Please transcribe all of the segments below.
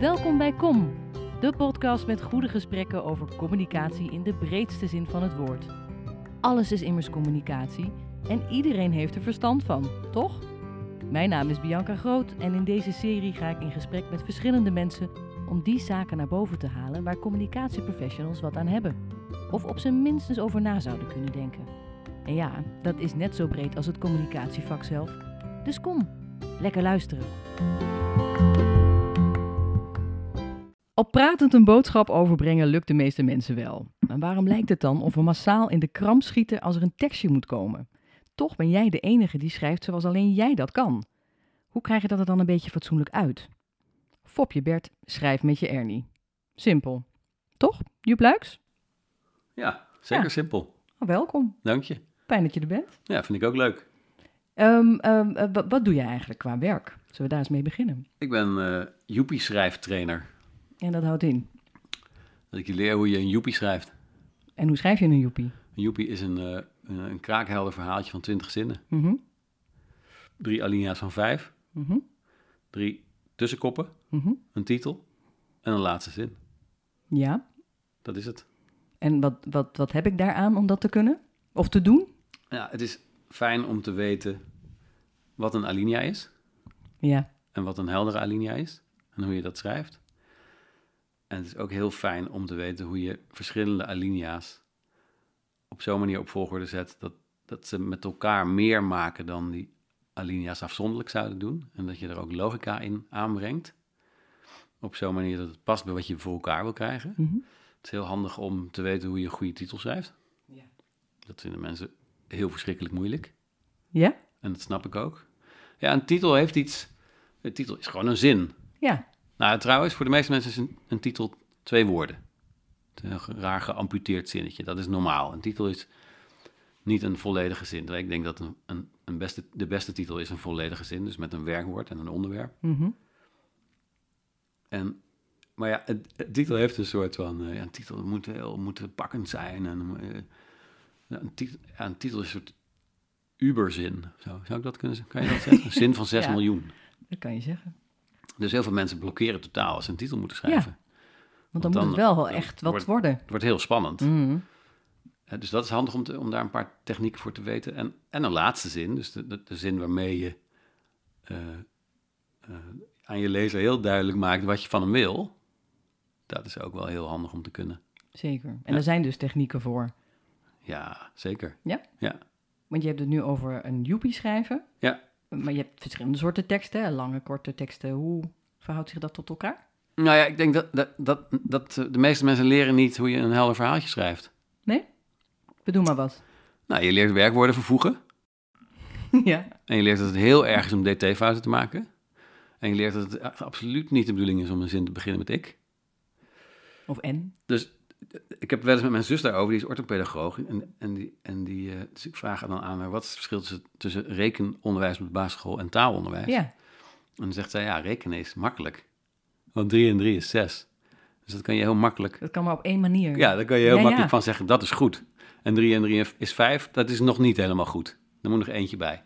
Welkom bij Kom, de podcast met goede gesprekken over communicatie in de breedste zin van het woord. Alles is immers communicatie en iedereen heeft er verstand van, toch? Mijn naam is Bianca Groot en in deze serie ga ik in gesprek met verschillende mensen om die zaken naar boven te halen waar communicatieprofessionals wat aan hebben. Of op zijn minstens over na zouden kunnen denken. En ja, dat is net zo breed als het communicatievak zelf. Dus kom, lekker luisteren. Op pratend een boodschap overbrengen lukt de meeste mensen wel. Maar waarom lijkt het dan of we massaal in de kram schieten als er een tekstje moet komen? Toch ben jij de enige die schrijft zoals alleen jij dat kan. Hoe krijg je dat er dan een beetje fatsoenlijk uit? Fopje Bert, schrijf met je Ernie. Simpel. Toch, Joep Luiks? Ja, zeker Ja. simpel. Oh, welkom. Dank je. Fijn dat je er bent. Ja, vind ik ook leuk. Ehm, ehm, eh, wa- wat doe je eigenlijk qua werk? Zullen we daar eens mee beginnen? Ik ben eh Joepie schrijftrainer. En dat houdt in. Dat ik je leer hoe je een Joepie schrijft. En hoe schrijf je een joepie? Een Joepie is een, eh, een, een kraakhelder verhaaltje van 20 zinnen. Mhm, Drie alinea's van vijf. mhm, Drie tussenkoppen. mhm. Een titel. En een laatste zin. Ja. Dat is het. En wat, wat, wat heb ik daaraan om dat te kunnen? Of te doen? Ja, het is fijn om te weten wat een alinea is. Ja. En wat een heldere alinea is. En hoe je dat schrijft. En het is ook heel fijn om te weten hoe je verschillende alinea's op zo'n manier op volgorde zet dat, dat ze met elkaar meer maken dan die alinea's afzonderlijk zouden doen. En dat je er ook logica in aanbrengt. Op zo'n manier dat het past bij wat je voor elkaar wil krijgen. Mhm. Het is heel handig om te weten hoe je een goede titel schrijft. Ja. Dat vinden mensen heel verschrikkelijk moeilijk. Ja? En dat snap ik ook. Ja, een titel heeft iets. Een titel is gewoon een zin. Ja. Nou, trouwens, voor de meeste mensen is een, een titel twee woorden. Het is een raar geamputeerd zinnetje. Dat is normaal. Een titel is niet een volledige zin. Ik denk dat een, een, een beste, de beste titel is een volledige zin. Dus met een werkwoord en een onderwerp. Mhm. En, maar ja, een, een titel heeft een soort van... eh, ja, een titel moet heel moet pakkend zijn. En, eh, een, titel, ja, een titel is een soort uberzin. Zo, zou ik dat kunnen zeggen? Kan je dat zeggen? Een zin van 6 Ja. miljoen. Dat kan je zeggen. Dus heel veel mensen blokkeren totaal als ze een titel moeten schrijven. Want dan Want moet het wel dan echt wat wordt- worden. Het wordt heel spannend. Mhm. Eh, Dus dat is handig om, te, om daar een paar technieken voor te weten. En, en een laatste zin, dus de, de, de zin waarmee je eh, eh, aan je lezer heel duidelijk maakt wat je van hem wil. Dat is ook wel heel handig om te kunnen. Zeker. En Ja. er zijn dus technieken voor. Ja, zeker. Ja? Ja, Want je hebt het nu over een joepie schrijven. ja. Maar je hebt verschillende soorten teksten. hè? Lange, korte teksten. Hoe verhoudt zich dat tot elkaar? Nou ja, ik denk dat, dat, dat, dat de meeste mensen leren niet hoe je een helder verhaaltje schrijft. Nee? Bedoel maar wat. Nou, je leert werkwoorden vervoegen. ja. En je leert dat het heel erg is om dt-fouten te maken. En je leert dat het absoluut niet de bedoeling is om een zin te beginnen met ik. Of en. Dus ik heb wel eens met mijn zus daarover, die is orthopedagoog. En, en, die, en die, eh, dus ik vraag haar dan aan haar, wat is het verschil tussen, tussen rekenonderwijs op de basisschool en taalonderwijs? Ja. En dan zegt zij, ja, rekenen is makkelijk. Want 3 en 3 is 6. Dus dat kan je heel makkelijk, Dat kan maar op één manier. ja, daar kan je heel Ja, makkelijk ja. van zeggen, dat is goed. En 3 en 3 is 5, dat is nog niet helemaal goed. Er moet nog eentje bij.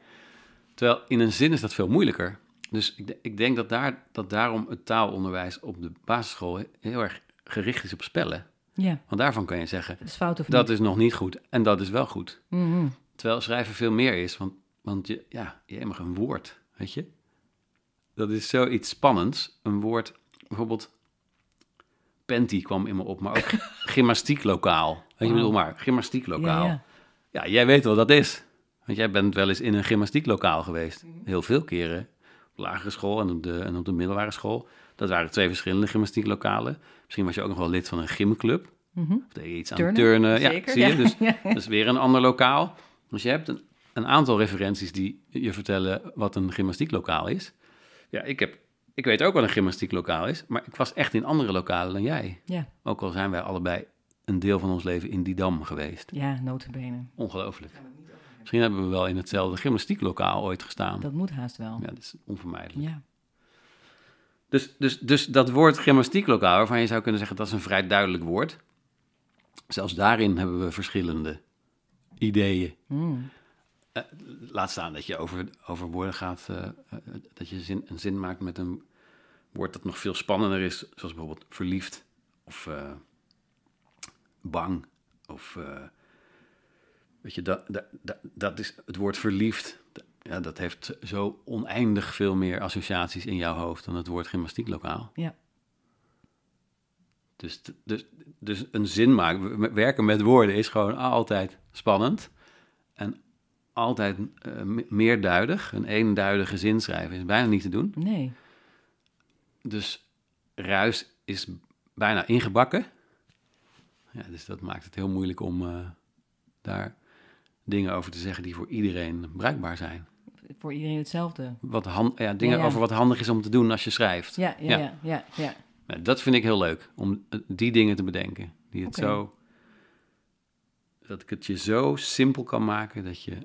Terwijl in een zin is dat veel moeilijker. Dus ik, ik denk dat, daar, dat daarom het taalonderwijs op de basisschool heel erg gericht is op spellen. Ja. Want daarvan kan je zeggen, Dat is fout of dat niet? is nog niet goed en dat is wel goed. Mhm. Terwijl schrijven veel meer is, want, want je, ja, je hebt maar een woord, weet je. Dat is zoiets spannends. Een woord, bijvoorbeeld, panty kwam in me op, maar ook gymnastieklokaal. Weet je, bedoel maar, gymnastieklokaal. Ja, Ja, ja. jij weet wel wat dat is. Want jij bent wel eens in een gymnastieklokaal geweest. Heel veel keren. Op de lagere school en op de, en op de middelbare school. Dat waren twee verschillende gymnastieklokalen. Misschien was je ook nog wel lid van een gymclub. Mhm. Of deed je iets aan Turnen. Ja, zeker, zie je? ja. Dus Ja. dat is weer een ander lokaal. Dus je hebt een, een aantal referenties die je vertellen wat een gymnastieklokaal is. Ja, ik, heb, ik weet ook wat een gymnastieklokaal is, maar ik was echt in andere lokalen dan jij. Ja. Ook al zijn wij allebei een deel van ons leven in Didam geweest. Ja, notabene. Ongelooflijk. Misschien hebben we wel in hetzelfde gymnastieklokaal ooit gestaan. Dat moet haast wel. Ja, dat is onvermijdelijk. Ja. Dus, dus, dus dat woord gymnastieklokaal, waarvan je zou kunnen zeggen dat is een vrij duidelijk woord. Zelfs daarin hebben we verschillende ideeën. Mm. Eh, laat staan dat je over, over woorden gaat, eh, eh, dat je zin, een zin maakt met een, woord dat nog veel spannender is, zoals bijvoorbeeld verliefd of bang. Of, weet je, dat, dat, dat, dat is het woord verliefd. Dat- Ja, dat heeft zo oneindig veel meer associaties in jouw hoofd dan het woord gymnastieklokaal. Ja. Dus, dus, dus een zin maken, werken met woorden is gewoon altijd spannend. En altijd eh, me- meerduidig. Een eenduidige zin schrijven is bijna niet te doen. Nee. Dus ruis is bijna ingebakken. Ja, dus dat maakt het heel moeilijk om eh, daar dingen over te zeggen die voor iedereen bruikbaar zijn. Voor iedereen hetzelfde. Wat han- ja, dingen Ja, ja. over wat handig is om te doen als je schrijft. Ja, ja, Ja. ja, ja. ja, dat vind ik heel leuk, om eh, die dingen te bedenken. Die het zo, dat ik het je zo simpel kan maken dat je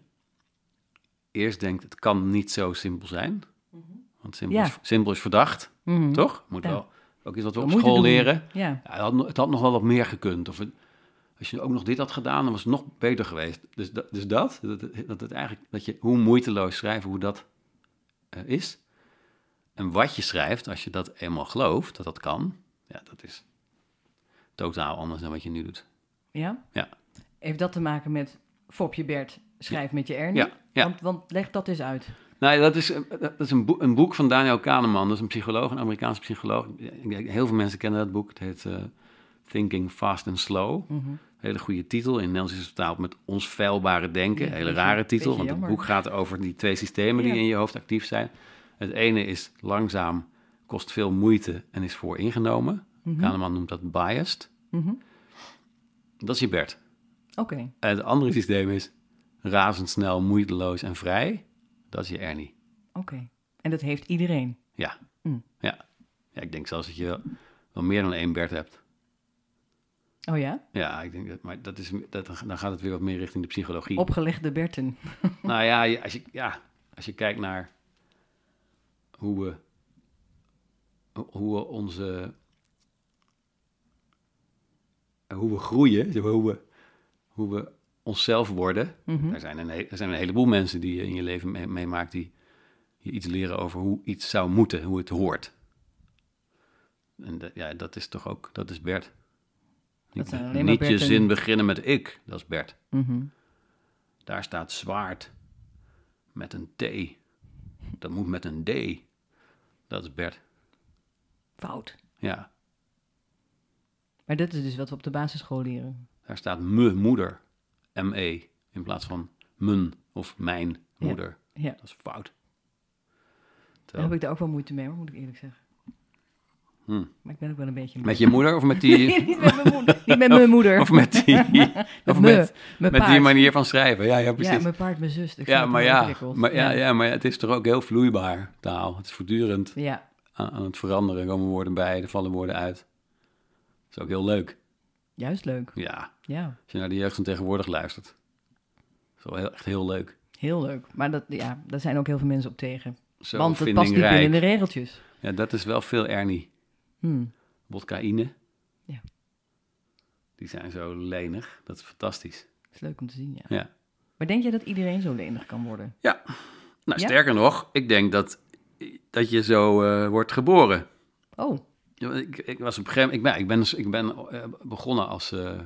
eerst denkt, het kan niet zo simpel zijn. Want simpel, is, simpel is verdacht, Mhm. toch? Moet wel ook iets wat we op school leren. Ja. Het, had, het had nog wel wat meer gekund. Of het- als je ook nog dit had gedaan, dan was het nog beter geweest. Dus, dat, dus dat, dat, het- dat, het eigenlijk, dat je hoe moeiteloos schrijven, hoe dat eh, is. En wat je schrijft, als je dat eenmaal gelooft, dat dat kan, ja, dat is totaal anders dan wat je nu doet. ja? Ja. Heeft dat te maken met Fopje Bert, schrijf met je Ernie? Ja, ja. Want, want leg dat eens uit. Nou, dat is, eh, dat is een, boek, een boek van Daniel Kahneman. Dat is een psycholoog, een Amerikaanse psycholoog. Heel veel mensen kennen dat boek. Het heet eh, Thinking Fast and Slow. Mhm. Hele goede titel. In Nederlands is het vertaald met Ons feilbare denken. Hele rare titel, want het boek gaat over die twee systemen die Ja. in je hoofd actief zijn. Het ene is langzaam, kost veel moeite en is vooringenomen. Kahneman noemt dat biased. Mhm. Dat is je Bert. Oké. En het andere systeem is razendsnel, moeiteloos en vrij. Dat is je Ernie. Oké. En dat heeft iedereen. Ja. Mm. ja. Ja, ik denk zelfs dat je wel meer dan één Bert hebt. Oh ja? Ja, ik denk dat, maar dat is, dat, dan gaat het weer wat meer richting de psychologie. Opgelegde Berten. Nou ja, als je, ja, als je kijkt naar hoe we, hoe we onze, hoe we groeien, hoe we, hoe we onszelf worden. Mhm. Er, zijn een, er zijn een heleboel mensen die je in je leven mee- meemaakt die je iets leren over hoe iets zou moeten, hoe het hoort. En dat- ja, dat is toch ook, dat is Bert. Niet, zijn alleen maar niet je zin beginnen met ik, dat is Bert. Mhm. Daar staat zwaard met een T. Dat moet met een D. Dat is Bert. Fout. Ja, Maar dit is dus wat we op de basisschool leren. daar staat me moeder. M-E. In plaats van mijn of mijn moeder. Ja. Dat is fout. Daar Terwijl- heb ik daar ook wel moeite mee, hoor, moet ik eerlijk zeggen. Hm. Maar ik ben ook wel een beetje... Met je moeder of met die... Nee, niet met mijn moeder. Niet met mijn moeder. Of met die... of me, met, met die manier van schrijven. Ja, ja Ja, precies. mijn paard, mijn zus. Ja, maar ja, maar, ja, ja, maar het is toch ook heel vloeibaar, taal. Het is voortdurend Ja, aan, aan het veranderen. Er komen woorden bij, er vallen woorden uit. Dat is ook heel leuk. juist leuk. Ja, Ja, als je naar de jeugd van tegenwoordig luistert. Dat is wel heel, echt heel leuk. heel leuk. Maar dat, ja, daar zijn ook heel veel mensen op tegen. Zo Want het past niet binnen de regeltjes. Ja, dat is wel veel Ernie. Hmm. Wodkaïne. Ja. Die zijn zo lenig. Dat is fantastisch. is leuk om te zien, ja. Ja. Maar denk je dat iedereen zo lenig kan worden? Nou, Ja? sterker nog, ik denk dat, dat je zo eh, wordt geboren. Oh, Ik, ik was op een gegeven moment, ik ben, ik ben, ik ben eh, begonnen als eh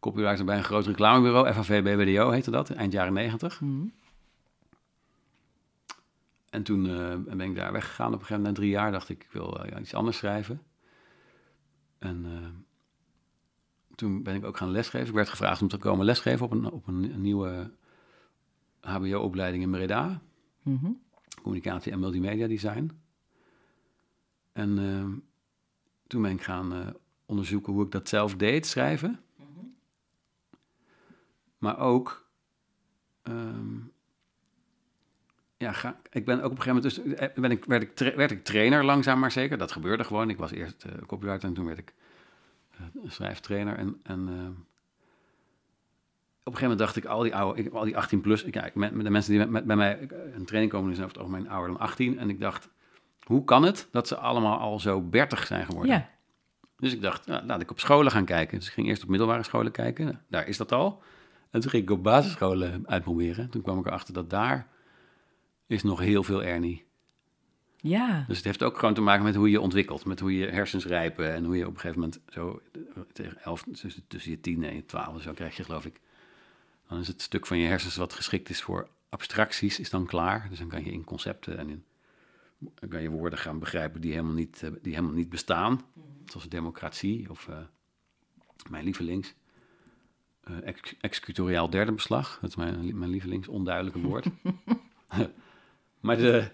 copywriter bij een groot reclamebureau, FAV BBDO heette dat, eind jaren negentig. hmm. En toen eh, ben ik daar weggegaan. Op een gegeven moment, na drie jaar, dacht ik, ik wil eh, iets anders schrijven. En eh, toen ben ik ook gaan lesgeven. Ik werd gevraagd om te komen lesgeven op een, op een, een nieuwe HBO-opleiding in Breda. Mhm. Communicatie en multimedia design. En toen ben ik gaan onderzoeken hoe ik dat zelf deed, schrijven. Maar ook... ehm, ja, ga, ik ben ook op een gegeven moment... Dus, eh, ben ik, werd, ik tra- werd ik trainer, langzaam maar zeker. Dat gebeurde gewoon. Ik was eerst copywriter en toen werd ik eh, schrijftrainer. En, en op een gegeven moment dacht ik, al die, oude, ik, al die 18 plus... Ik, ja, ik, met, de mensen die met, met, bij mij een training komen, die zijn over het algemeen ouder dan 18. En ik dacht, hoe kan het dat ze allemaal al zo bertig zijn geworden? Ja, Dus ik dacht, nou, laat ik op scholen gaan kijken. Dus ik ging eerst op middelbare scholen kijken. Daar is dat al. En toen ging ik op basisscholen uitproberen. Toen kwam ik erachter dat daar is nog heel veel Ernie. Ja. Dus het heeft ook gewoon te maken met hoe je ontwikkelt, met hoe je hersens rijpen en hoe je op een gegeven moment zo eh, tegen elf, tussen, tussen je tien en je twaalf, zo krijg je geloof ik, dan is het stuk van je hersens wat geschikt is voor abstracties, is dan klaar. Dus dan kan je in concepten en in, dan kan je woorden gaan begrijpen die helemaal niet, eh, die helemaal niet bestaan, zoals democratie of eh, mijn lievelings. ex executoriaal derde beslag, dat is mijn, mijn lievelings onduidelijke woord. maar, de,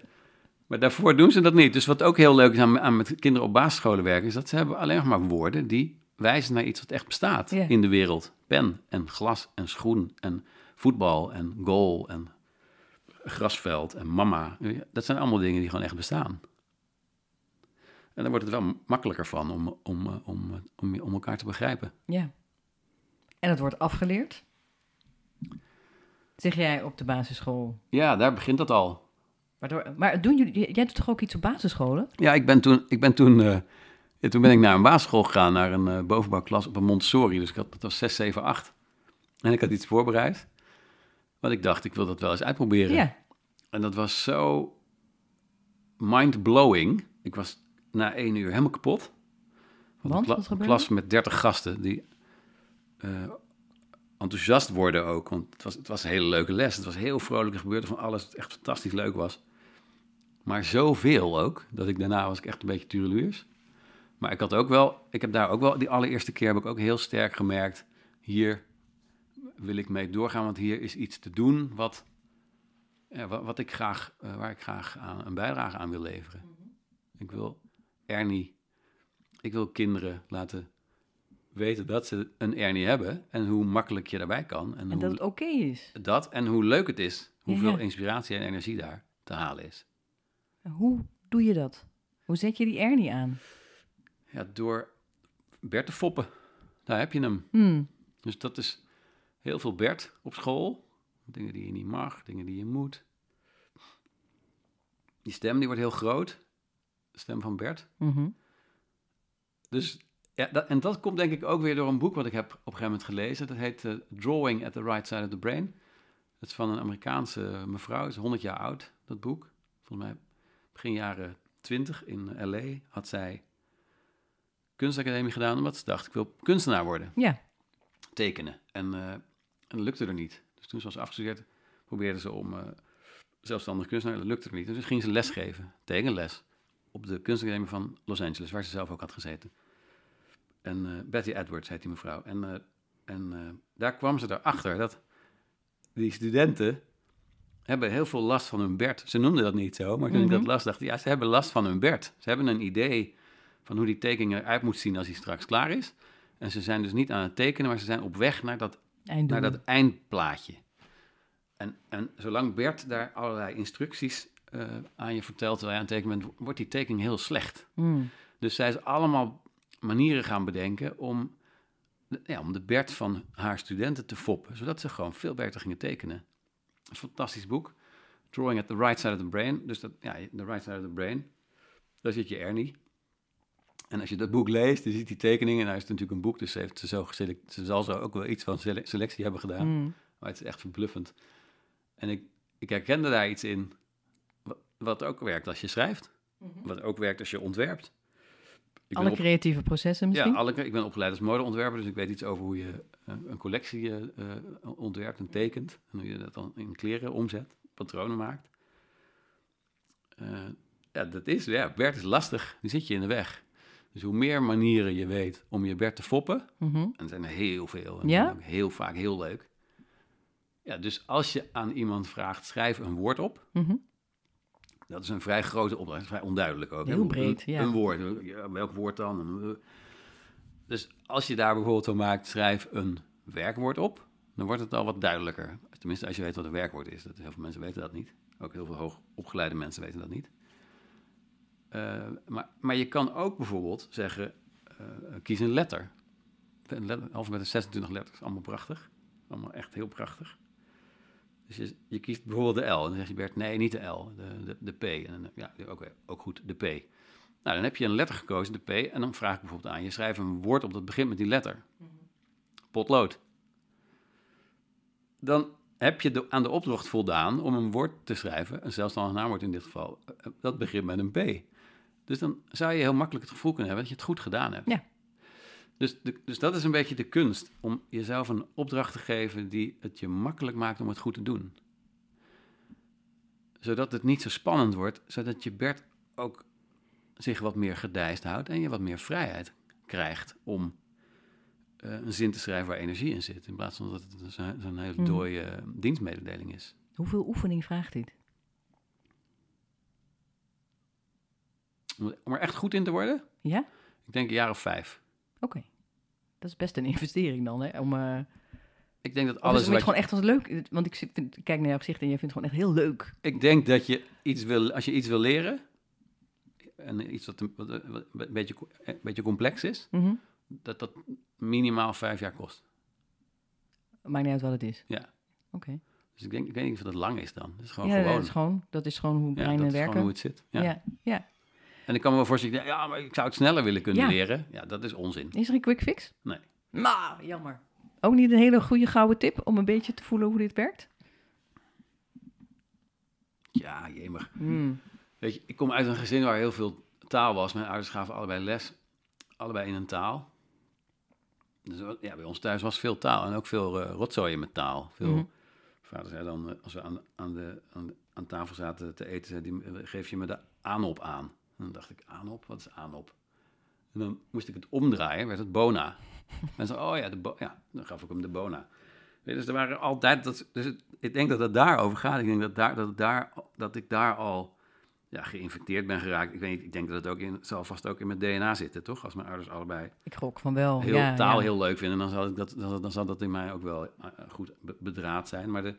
maar daarvoor doen ze dat niet. Dus wat ook heel leuk is aan, aan met kinderen op basisscholen werken, is dat ze hebben alleen nog maar woorden die wijzen naar iets wat echt bestaat in de wereld. Pen en glas en schoen en voetbal en goal en grasveld en mama. Dat zijn allemaal dingen die gewoon echt bestaan. En dan wordt het wel makkelijker van om, om, eh, om, eh, om, om elkaar te begrijpen. Ja. En het wordt afgeleerd? Zeg jij op de basisschool? Ja, daar begint dat al. Waardoor, maar doen jullie, jij doet toch ook iets op basisscholen? Ja, ik ben toen, ik ben toen, eh, ja, toen ben ik naar een basisschool gegaan, naar een eh, bovenbouwklas op een Montessori. Dus ik had, dat was 6, 7, 8. En ik had iets voorbereid. Want ik dacht, ik wil dat wel eens uitproberen. Ja. En dat was zo mind-blowing. Ik was na één uur helemaal kapot. Want, een, kla- wat een klas met 30 gasten die eh, enthousiast worden ook. Want het was, het was een hele leuke les. Het was heel vrolijk. Er gebeurde van alles. Het echt fantastisch leuk was. Maar zoveel ook, dat ik daarna was ik echt een beetje tureluurs. Maar ik had ook wel, ik heb daar ook wel, die allereerste keer heb ik ook heel sterk gemerkt, hier wil ik mee doorgaan, want hier is iets te doen wat, ja, wat, wat ik graag, eh, waar ik graag aan, een bijdrage aan wil leveren. Ik wil Ernie, ik wil kinderen laten weten dat ze een Ernie hebben en hoe makkelijk je daarbij kan. En, En hoe, dat het oké is. dat en hoe leuk het is, hoeveel Ja. inspiratie en energie daar te halen is. Hoe doe je dat? Hoe zet je die Ernie aan? Ja, door Bert te foppen. Daar heb je hem. Hmm. Dus dat is heel veel Bert op school. Dingen die je niet mag, dingen die je moet. Die stem die wordt heel groot. De stem van Bert. Mhm. Dus, ja, dat, en dat komt denk ik ook weer door een boek wat ik heb op een gegeven moment gelezen. Dat heet eh, Drawing at the Right Side of the Brain. Dat is van een Amerikaanse mevrouw, is 100 jaar oud, dat boek. Volgens mij begin jaren 20 in L.A. had zij kunstacademie gedaan, omdat ze dacht, ik wil kunstenaar worden, Ja. tekenen. En, eh, en dat lukte er niet. Dus toen ze was afgestudeerd, probeerde ze om eh, zelfstandig kunstenaar, dat lukte er niet. Dus ging ze lesgeven, tekenles, op de kunstacademie van Los Angeles, waar ze zelf ook had gezeten. En eh, Betty Edwards heet die mevrouw. En, en daar kwam ze erachter dat die studenten hebben heel veel last van hun Bert. Ze noemden dat niet zo, maar toen ik Mhm. dat las, dacht ik, ja, ze hebben last van hun Bert. Ze hebben een idee van hoe die tekening eruit moet zien als hij straks klaar is. En ze zijn dus niet aan het tekenen, maar ze zijn op weg naar dat, Einddoel. naar dat eindplaatje. En, en zolang Bert daar allerlei instructies eh, aan je vertelt terwijl je aan het tekenen bent, wordt die tekening heel slecht. Hmm. Dus zij is allemaal manieren gaan bedenken om, ja, om de Bert van haar studenten te foppen, zodat ze gewoon veel beter gingen tekenen. Fantastisch boek. Drawing at the Right Side of the Brain. Dus dat, ja, the Right Side of the Brain. Daar zit je Ernie. En als je dat boek leest, dan ziet die tekeningen. En hij is natuurlijk een boek, dus ze, heeft ze, zo geselect, ze zal zo ook wel iets van sele- selectie hebben gedaan. Hmm. Maar het is echt verbluffend. En ik, ik herkende daar iets in, wat, wat ook werkt als je schrijft. Wat ook werkt als je ontwerpt. Ik Alle op- creatieve processen misschien? ja, alle, ik ben opgeleid als modeontwerper, dus ik weet iets over hoe je een collectie eh, eh, ontwerpt en tekent. En hoe je dat dan in kleren omzet, patronen maakt. Eh, ja, dat is, ja, Bert is lastig, die zit je in de weg. Dus hoe meer manieren je weet om je Bert te foppen, Mhm. en er zijn er heel veel, en Ja? heel vaak heel leuk. Ja, dus als je aan iemand vraagt, schrijf een woord op. Mhm. Dat is een vrij grote opdracht, vrij onduidelijk ook. hè. Heel Een- breed, een, ja. Een woord, ja, welk woord dan? Dus als je daar bijvoorbeeld van maakt, schrijf een werkwoord op, dan wordt het al wat duidelijker. Tenminste, als je weet wat een werkwoord is. Dat, heel veel mensen weten dat niet. Ook heel veel hoogopgeleide mensen weten dat niet. Eh, maar, maar je kan ook bijvoorbeeld zeggen, eh, kies een letter. Een letter alfabet is 26 letters, allemaal prachtig. Allemaal echt heel prachtig. Dus je, kiest bijvoorbeeld de L. En dan zeg je Bert, nee, niet de L, de, de, de P. En ja, ook, ook goed, de P. Nou, dan heb je een letter gekozen, de P. En dan vraag ik bijvoorbeeld aan je, schrijf een woord op dat begint met die letter. Potlood. Dan heb je de, aan de opdracht voldaan om een woord te schrijven, een zelfstandig naamwoord in dit geval, eh, dat begint met een P. Dus dan zou je heel makkelijk het gevoel kunnen hebben dat je het goed gedaan hebt. Ja. Dus, de, dus dat is een beetje de kunst, om jezelf een opdracht te geven die het je makkelijk maakt om het goed te doen. Zodat het niet zo spannend wordt, zodat je Bert ook zich wat meer gedijst houdt en je wat meer vrijheid krijgt om eh, een zin te schrijven waar energie in zit. In plaats van dat het zo'n hele Mhm. dooie eh, dienstmededeling is. Hoeveel oefening vraagt dit? Om er echt goed in te worden, Ja? ik denk een jaar of vijf. Oké. Dat is best een investering dan, hè? Om, eh Ik denk dat alles alles je het gewoon echt als leuk... Want ik, zit, vind- ik kijk naar jouw gezicht en jij vindt het gewoon echt heel leuk. Ik denk dat je iets wil, als je iets wil leren, en iets wat een, wat, wat een, beetje, een beetje complex is, Mhm. dat dat minimaal vijf jaar kost. Maakt niet uit wat het is. Ja. Oké. Dus ik denk, ik weet niet of dat lang is dan. Het is gewoon Ja, gewoon. dat is gewoon, dat is gewoon hoe ja, breinen dat is werken. gewoon hoe het zit. Ja. ja. ja. En ik kan me wel voorstellen, ja, maar ik zou het sneller willen kunnen Ja. leren. Ja, dat is onzin. Is er een quick fix? Nee. Nou, jammer. Ook niet een hele goede gouden tip om een beetje te voelen hoe dit werkt? Ja, jemig. Hmm. Weet je, ik kom uit een gezin waar heel veel taal was. Mijn ouders gaven allebei les, allebei in een taal. Dus wat- ja, bij ons thuis was veel taal en ook veel eh rotzooien met taal. Veel, Mhm. Vader zei dan, eh, als we aan, aan, de, aan, de- aan tafel zaten te eten, zei die, eh, geef je me de aanop aan. En dan dacht ik, aanop? Wat is aanop? En dan moest ik het omdraaien, werd het bona. En zo, oh ja, de bo- ja, dan gaf ik hem de bona. Weet je, dus er waren altijd, dat, dus het- ik denk dat het daarover gaat. Ik denk dat, daar, dat, daar, dat ik daar al ja, geïnfecteerd ben geraakt. Ik weet niet, ik denk dat het ook in, zal vast ook in mijn DNA zitten, toch? Als mijn ouders allebei Ik gok van wel. heel ja, taal ja. heel leuk vinden, dan zal, ik dat, dan, dan zal dat in mij ook wel eh, goed be- bedraad zijn. Maar de,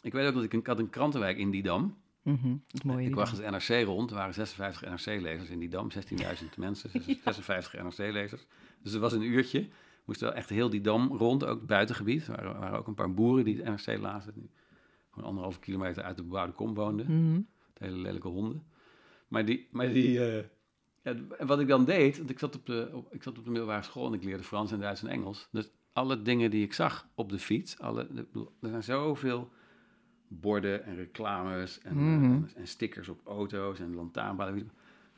ik weet ook dat ik, een, ik had een krantenwijk in die dam. Mhm, dat is mooi. Ik wacht het NRC rond. Er waren 56 NRC-lezers in die dam. 16.000 mensen, 56 NRC-lezers. Dus het was een uurtje. We moesten wel echt heel die dam rond, ook het buitengebied. Er waren, waren ook een paar boeren die het NRC lazen. Gewoon anderhalve kilometer uit de bebouwde kom woonden. Het hele lelijke honden. Maar die, maar die eh, ja, wat ik dan deed, want ik zat, op de, op, ik zat op de middelbare school en ik leerde Frans en Duits en Engels. Dus alle dingen die ik zag op de fiets, alle, ik bedoel, er zijn zoveel borden en reclames en, eh, Mhm. en, en stickers op auto's en lantaarnpalen.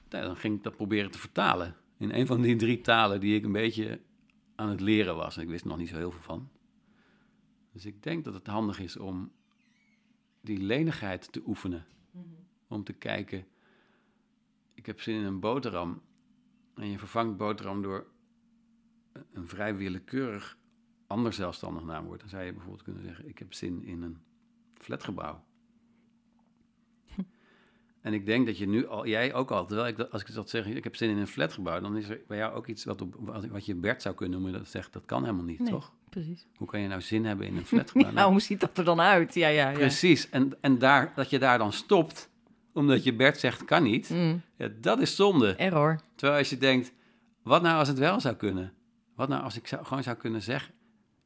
Ja, dan ging ik dat proberen te vertalen in een van die drie talen die ik een beetje aan het leren was. En ik wist er nog niet zo heel veel van. Dus ik denk dat het handig is om die lenigheid te oefenen. Om te kijken, ik heb zin in een boterham. En je vervangt boterham door een- vrij willekeurig ander zelfstandig naamwoord. Dan zou je bijvoorbeeld kunnen zeggen, ik heb zin in een flatgebouw. En ik denk dat je nu al, jij ook al, terwijl ik als ik dat zeg, ik heb zin in een flatgebouw, dan is er bij jou ook iets wat, op, wat, wat je Bert zou kunnen noemen, dat zegt, dat kan helemaal niet, Nee. toch? Precies. Hoe kan je nou zin hebben in een flatgebouw? Nou, hoe ziet dat er dan uit? Ja, ja, ja. Precies, en, en daar, dat je daar dan stopt, omdat je Bert zegt, kan niet, Mm, ja, dat is zonde. error. Terwijl als je denkt, wat nou als het wel zou kunnen? Wat nou als ik zou, gewoon zou kunnen zeggen,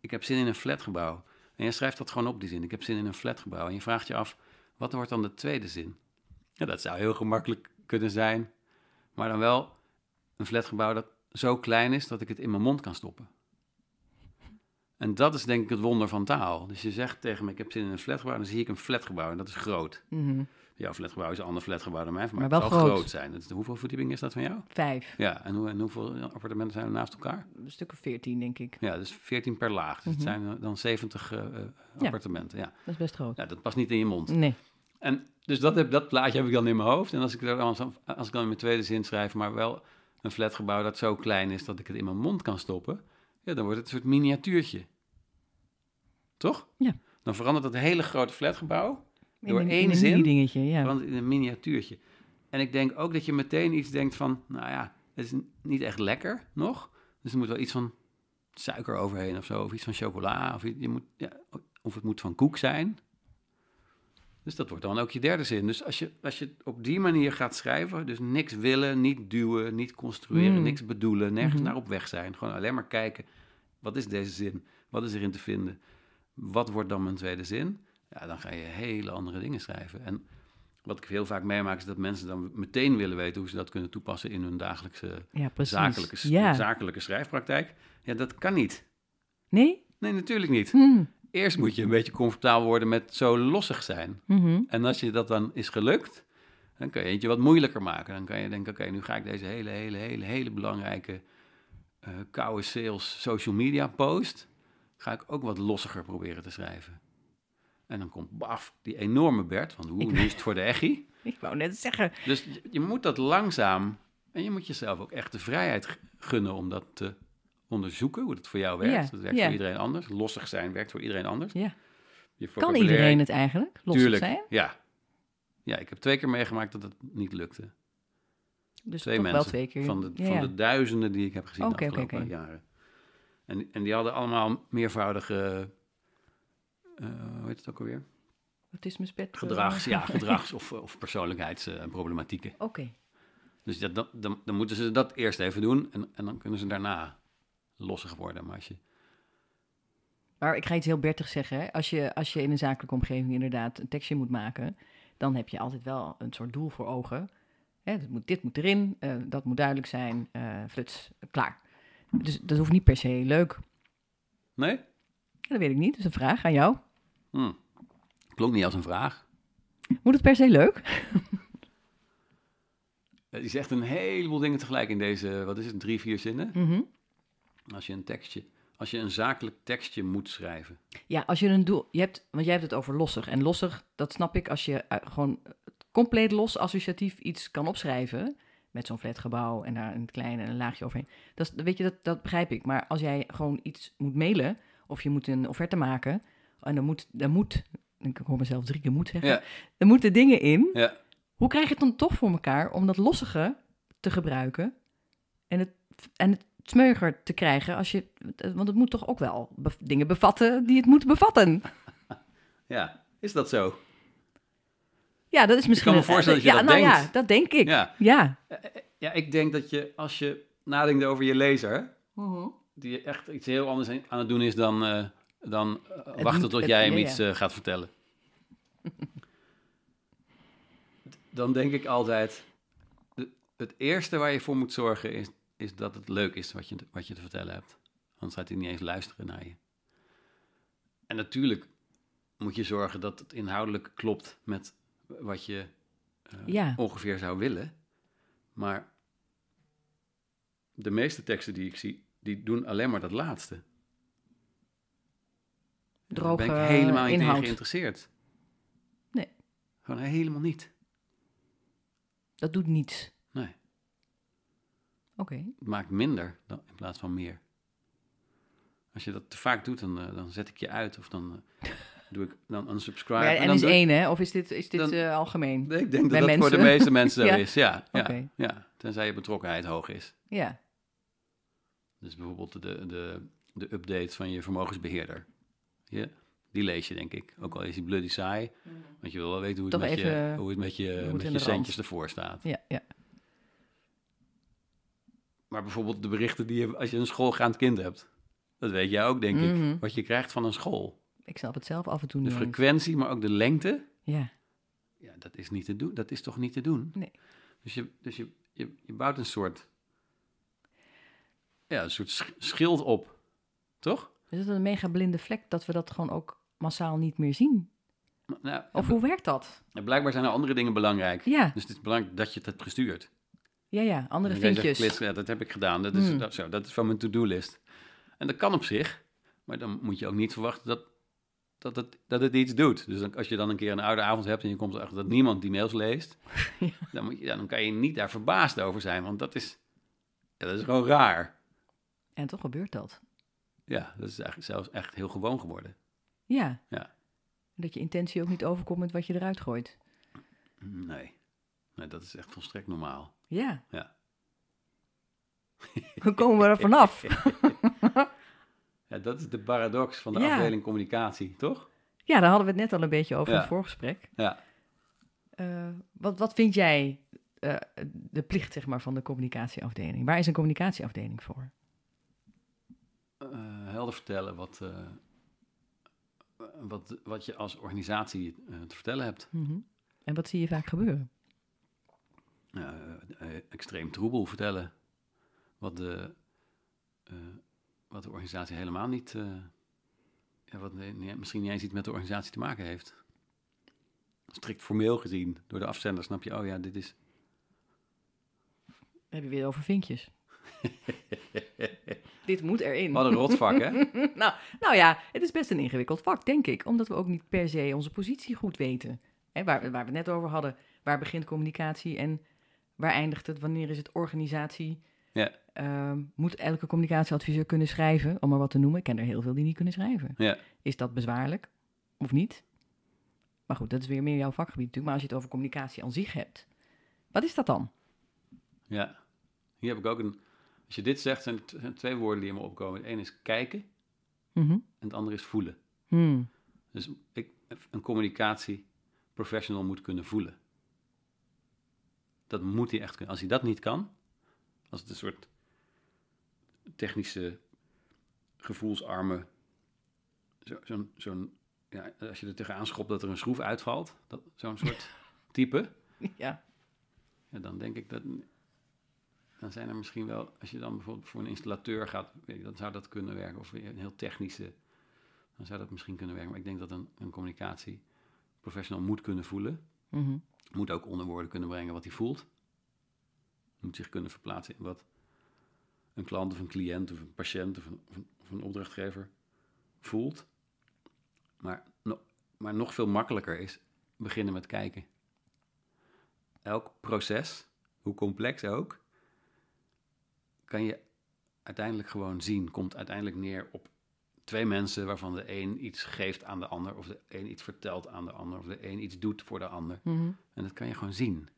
ik heb zin in een flatgebouw. En je schrijft dat gewoon op, die zin, ik heb zin in een flatgebouw. En je vraagt je af, wat wordt dan de tweede zin? Ja, dat zou heel gemakkelijk kunnen zijn, maar dan wel een flatgebouw dat zo klein is dat ik het in mijn mond kan stoppen. En dat is denk ik het wonder van taal. Dus je zegt tegen me, ik heb zin in een flatgebouw, dan zie ik een flatgebouw en dat is groot. Mhm. Jouw flatgebouw is een ander flatgebouw dan mijn, maar, Maar het wel zal groot. groot zijn. Hoeveel verdieping is dat van jou? Vijf. Ja, en, hoe, en hoeveel appartementen zijn er naast elkaar? Een stuk of veertien, denk ik. Ja, dus 14 per laag. Dus het Mhm. zijn eh, dan 70 eh, Ja. appartementen. Ja. Dat is best groot. ja, dat past niet in je mond. Nee. En dus dat, heb, dat plaatje heb ik dan in mijn hoofd. En als ik, er als ik dan in mijn tweede zin schrijf, maar wel een flatgebouw dat zo klein is dat ik het in mijn mond kan stoppen, ja, dan wordt het een soort miniatuurtje. Toch? Ja. Dan verandert dat hele grote flatgebouw In Door een- één in een zin? ja. verandert in een miniatuurtje. En ik denk ook dat je meteen iets denkt van, nou ja, het is niet echt lekker nog. Dus er moet wel iets van suiker overheen of zo, of iets van chocola, of, je moet, ja, of het moet van koek zijn. Dus dat wordt dan ook je derde zin. Dus als je, als je op die manier gaat schrijven, dus niks willen, niet duwen, niet construeren, Mm. niks bedoelen, nergens Mhm. naar op weg zijn. Gewoon alleen maar kijken, wat is deze zin? Wat is erin te vinden? Wat wordt dan mijn tweede zin? Ja, dan ga je hele andere dingen schrijven. En wat ik heel vaak meemaak is dat mensen dan meteen willen weten hoe ze dat kunnen toepassen in hun dagelijkse Ja, zakelijke, ja. zakelijke schrijfpraktijk. Ja, dat kan niet. Nee? Nee, natuurlijk niet. Hm. eerst moet je een beetje comfortabel worden met zo lossig zijn. Mhm. En als je dat dan is gelukt, dan kan je het je wat moeilijker maken. Dan kan je denken, oké, nu ga ik deze hele, hele, hele, hele belangrijke eh koude sales social media post, ga ik ook wat lossiger proberen te schrijven. En dan komt baf, die enorme Bert, van hoe, nu is het voor de echi. Ik wou net zeggen. Dus je, je moet dat langzaam, en je moet jezelf ook echt de vrijheid gunnen om dat te onderzoeken, hoe dat voor jou werkt. Ja, dat werkt ja. voor iedereen anders. Lossig zijn werkt voor iedereen anders. Ja. Je Kan iedereen het eigenlijk? Los Tuurlijk, zijn? ja. Ja, ik heb twee keer meegemaakt dat het niet lukte. Dus Twee mensen wel twee keer. van de, van de duizenden die ik heb gezien de afgelopen jaren. En, en die hadden allemaal meervoudige, hoe heet het ook alweer? Autisme-spectrum. Gedrags, ja, gedrags- of, of persoonlijkheidsproblematieken. Oké. Dus dat, dat, dan, dan moeten ze dat eerst even doen en, en dan kunnen ze daarna lossig worden. Maar als je, Maar ik ga iets heel bertig zeggen. Hè. Als, je, als je in een zakelijke omgeving inderdaad een tekstje moet maken, dan heb je altijd wel een soort doel voor ogen. Hè, dit, moet, dit moet erin, eh, dat moet duidelijk zijn, eh fluts, klaar. Dus dat hoeft niet per se leuk. nee? Dat weet ik niet, dus een vraag aan jou. Hm. Klonk niet als een vraag. Moet het per se leuk? Je zegt een heleboel dingen tegelijk in deze, wat is het, drie, vier zinnen. Mhm. Als je een tekstje, als je een zakelijk tekstje moet schrijven. Ja, als je een doel... Je hebt, want jij hebt het over lossig. En lossig, dat snap ik als je eh, gewoon compleet los associatief iets kan opschrijven... met zo'n flatgebouw en daar een klein en een laagje overheen. Dat, weet je, dat, dat begrijp ik. Maar als jij gewoon iets moet mailen... of je moet een offerte maken... en dan moet... Dan moet ik hoor mezelf drie keer moet zeggen. Ja. Er moeten dingen in. Ja, Hoe krijg je het dan toch voor elkaar om dat lossige te gebruiken... en het, en het smeuiger te krijgen als je... Want het moet toch ook wel be- dingen bevatten die het moet bevatten. ja. Is dat zo? Ja, dat is misschien... me een- voorstellen dat je ja, dat nou denkt. ja, dat denk ik. Ja. Ja. Ja. Ja, ik denk dat je, als je nadenkt over je lezer, die echt iets heel anders aan het doen is dan, eh, dan eh, Het wachten moet- tot het- jij hem ja, iets eh, gaat vertellen. dan denk ik altijd, het eerste waar je voor moet zorgen is, is dat het leuk is wat je, te- wat je te vertellen hebt. Anders gaat hij niet eens luisteren naar je. En natuurlijk moet je zorgen dat het inhoudelijk klopt met wat je eh, Ja. ongeveer zou willen. Maar de meeste teksten die ik zie, die doen alleen maar dat laatste. Daar Droge ben ik helemaal niet in geïnteresseerd. Nee. Gewoon helemaal niet. Dat doet niets. Nee, Oké. het maakt minder dan, in plaats van meer. Als je dat te vaak doet, dan, eh, dan zet ik je uit of dan eh, doe ik dan unsubscribe. Maar en is doe één, hè? Of is dit, is dit Dan- eh, algemeen? Nee, ik denk dat bij dat voor de meeste mensen zo Ja. is. Ja, ja, ja, tenzij je betrokkenheid hoog is. Ja. Dus bijvoorbeeld de, de, de update van je vermogensbeheerder. Ja, die lees je, denk ik. Ook al is die bloody saai. Want je wil wel weten hoe het Toch met je, hoe het met je, met je centjes rand. ervoor staat. Ja, ja. Maar bijvoorbeeld de berichten die je als je een schoolgaand kind hebt. Dat weet jij ook, denk ik. Mhm. Wat je krijgt van een school. Ik snap het zelf af en toe De frequentie, maar ook de lengte. Ja. Ja, dat is niet te doen. Dat is toch niet te doen? Nee. Dus je, dus je, je, je bouwt een soort... Ja, een soort sch- schild op. Toch? Is het een mega blinde vlek dat we dat gewoon ook massaal niet meer zien? Nou, Of hoe werkt dat? Blijkbaar zijn er andere dingen belangrijk. Ja, Dus het is belangrijk dat je het hebt gestuurd. ja, ja. Andere zegt, vinkjes. "Klits, ja, dat heb ik gedaan. Dat is, Hmm. dat, zo, dat is van mijn to-do-list. En dat kan op zich. Maar dan moet je ook niet verwachten dat, dat, het, dat het iets doet. Dus dan, als je dan een keer een oude avond hebt en je komt erachter dat niemand die mails leest. Ja. Dan, moet je, dan kan je niet daar verbaasd over zijn. Want dat is, ja, dat is gewoon raar. En toch gebeurt dat. Ja, dat is eigenlijk zelfs echt heel gewoon geworden. Ja. Ja. Dat je intentie ook niet overkomt met wat je eruit gooit. Nee. nee, dat is echt volstrekt normaal. Ja. Ja. Hoe komen we er vanaf? Ja, dat is de paradox van de Ja. afdeling communicatie, toch? Ja, daar hadden we het net al een beetje over in het voorgesprek. Ja. Eh, wat, wat vind jij eh, de plicht zeg maar, van de communicatieafdeling? Waar is een communicatieafdeling voor? Eh, helder vertellen wat, eh, wat, wat je als organisatie eh, te vertellen hebt. Mhm. En wat zie je vaak gebeuren? Extreem troebel vertellen. Wat de, wat de organisatie helemaal niet, ja, wat nee, misschien niet eens iets met de organisatie te maken heeft. Strikt formeel gezien, door de afzender snap je, oh ja, dit is... Dan heb je weer over vinkjes. Dit moet erin. Wat een rotvak, hè? nou, nou ja, het is best een ingewikkeld vak, denk ik. Omdat we ook niet per se onze positie goed weten. Hè, waar, waar we het net over hadden. Waar begint communicatie en waar eindigt het? Wanneer is het organisatie? Ja. Ehm, moet elke communicatieadviseur kunnen schrijven? Om maar wat te noemen. Ik ken er heel veel die niet kunnen schrijven. Ja. Is dat bezwaarlijk of niet? Maar goed, dat is weer meer jouw vakgebied natuurlijk. Maar als je het over communicatie aan zich hebt. Wat is dat dan? Ja. Hier heb ik ook een... Als je dit zegt, zijn er zijn twee woorden die in me opkomen. Het ene is kijken Mhm. en het andere is voelen. Hmm. Dus ik, een communicatie professional moet kunnen voelen. Dat moet hij echt kunnen. Als hij dat niet kan, als het een soort technische, gevoelsarme, zo- zo'n, zo'n, ja, als je er tegenaan schopt dat er een schroef uitvalt, dat, zo'n soort type, Ja. ja, dan denk ik dat, dan zijn er misschien wel, als je dan bijvoorbeeld voor een installateur gaat, dan zou dat kunnen werken, of een heel technische, dan zou dat misschien kunnen werken. Maar ik denk dat een, een communicatie professional moet kunnen voelen, Mhm. moet ook onder woorden kunnen brengen wat hij voelt, moet zich kunnen verplaatsen in wat een klant of een cliënt of een patiënt of een, of een, of een opdrachtgever voelt. Maar, no- maar nog veel makkelijker is beginnen met kijken. Elk proces, hoe complex ook, kan je uiteindelijk gewoon zien. Komt uiteindelijk neer op twee mensen waarvan de een iets geeft aan de ander, of de een iets vertelt aan de ander, of de een iets doet voor de ander. Mhm. En dat kan je gewoon zien.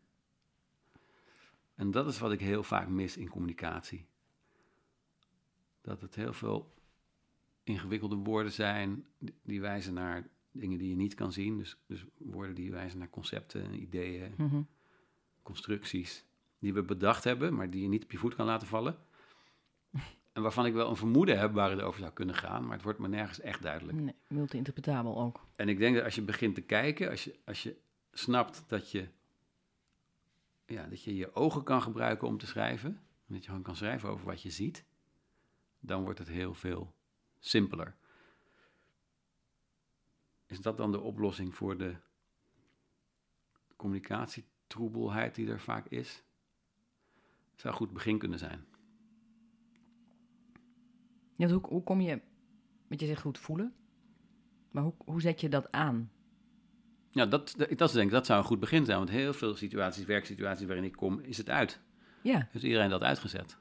En dat is wat ik heel vaak mis in communicatie. Dat het heel veel ingewikkelde woorden zijn die- wijzen naar dingen die je niet kan zien. Dus, dus woorden die wijzen naar concepten, ideeën, Mhm. constructies die we bedacht hebben, maar die je niet op je voet kan laten vallen. En waarvan ik wel een vermoeden heb waar het over zou kunnen gaan, maar het wordt me nergens echt duidelijk. Nee, multi-interpretabel ook. En ik denk dat als je begint te kijken, als je, als je snapt dat je, ja, dat je je ogen kan gebruiken om te schrijven, en dat je gewoon kan schrijven over wat je ziet, dan wordt het heel veel simpeler. Is dat dan de oplossing voor de communicatietroebelheid die er vaak is? Het zou een goed begin kunnen zijn. Ja, dus hoe, hoe kom je, wat je zegt goed voelen, maar hoe, hoe zet je dat aan? Ja, dat, dat, dat denk ik, dat zou een goed begin zijn, want heel veel situaties, werksituaties waarin ik kom, is het uit. Ja, Heeft iedereen dat uitgezet?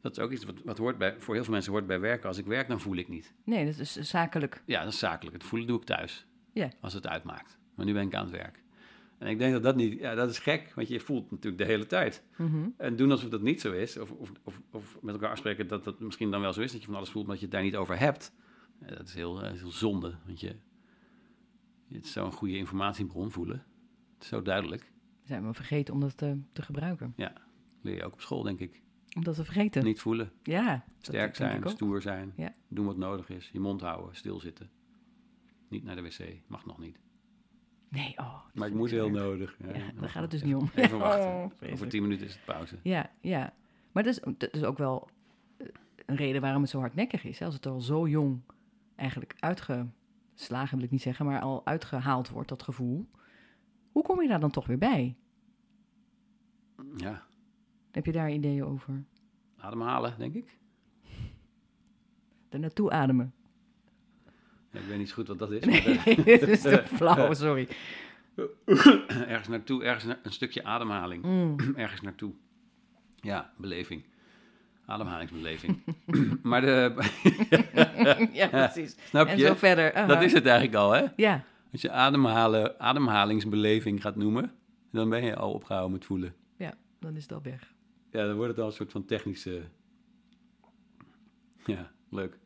Dat is ook iets wat, wat hoort bij, voor heel veel mensen hoort bij werken. Als ik werk, dan voel ik niet. nee, dat is zakelijk. Ja, dat is zakelijk. Het voelen doe ik thuis. Ja. Als het uitmaakt. Maar nu ben ik aan het werk. En ik denk dat dat niet... Ja, dat is gek, want je voelt natuurlijk de hele tijd. Mhm. En doen alsof dat niet zo is, of, of, of, of met elkaar afspreken dat dat misschien dan wel zo is, dat je van alles voelt, maar dat je het daar niet over hebt. Ja, dat is heel, eh, heel zonde, want je... Het is zo'n goede informatiebron voelen. Het is zo duidelijk. Zijn we vergeten om dat te, te gebruiken? Leer je ook op school, denk ik. Om dat te vergeten? Niet voelen. Ja. Sterk zijn, stoer zijn, Ja. doen wat nodig is, je mond houden, stilzitten. Niet naar de wc, mag nog niet. Nee, oh. Maar ik moet heel nodig. Ja, daar gaat het dus even- niet om. Even wachten. Oh, Over vreselijk. tien minuten is het pauze. Ja, ja. Maar dat is, dat is ook wel eh, een reden waarom het zo hardnekkig is. Hè? Als het al zo jong eigenlijk uitgeslagen, wil ik niet zeggen, maar al uitgehaald wordt, dat gevoel. Hoe kom je daar dan toch weer bij? Ja, Heb je daar ideeën over? ademhalen, denk ik. Er naartoe ademen. Ja, ik weet niet zo goed wat dat is. Nee, maar, dit is te flauw, sorry. eh, ergens naartoe, ergens na- een stukje ademhaling. Mm. ergens naartoe. Ja, beleving. Ademhalingsbeleving. maar de, ja, precies. snap En zo je? verder. Dat is het eigenlijk al, hè? Ja, Als je ademhalen, ademhalingsbeleving gaat noemen, dan ben je al opgehouden met voelen. ja, dan is het al weg. Ja, dan wordt het al een soort van technische. Ja, leuk.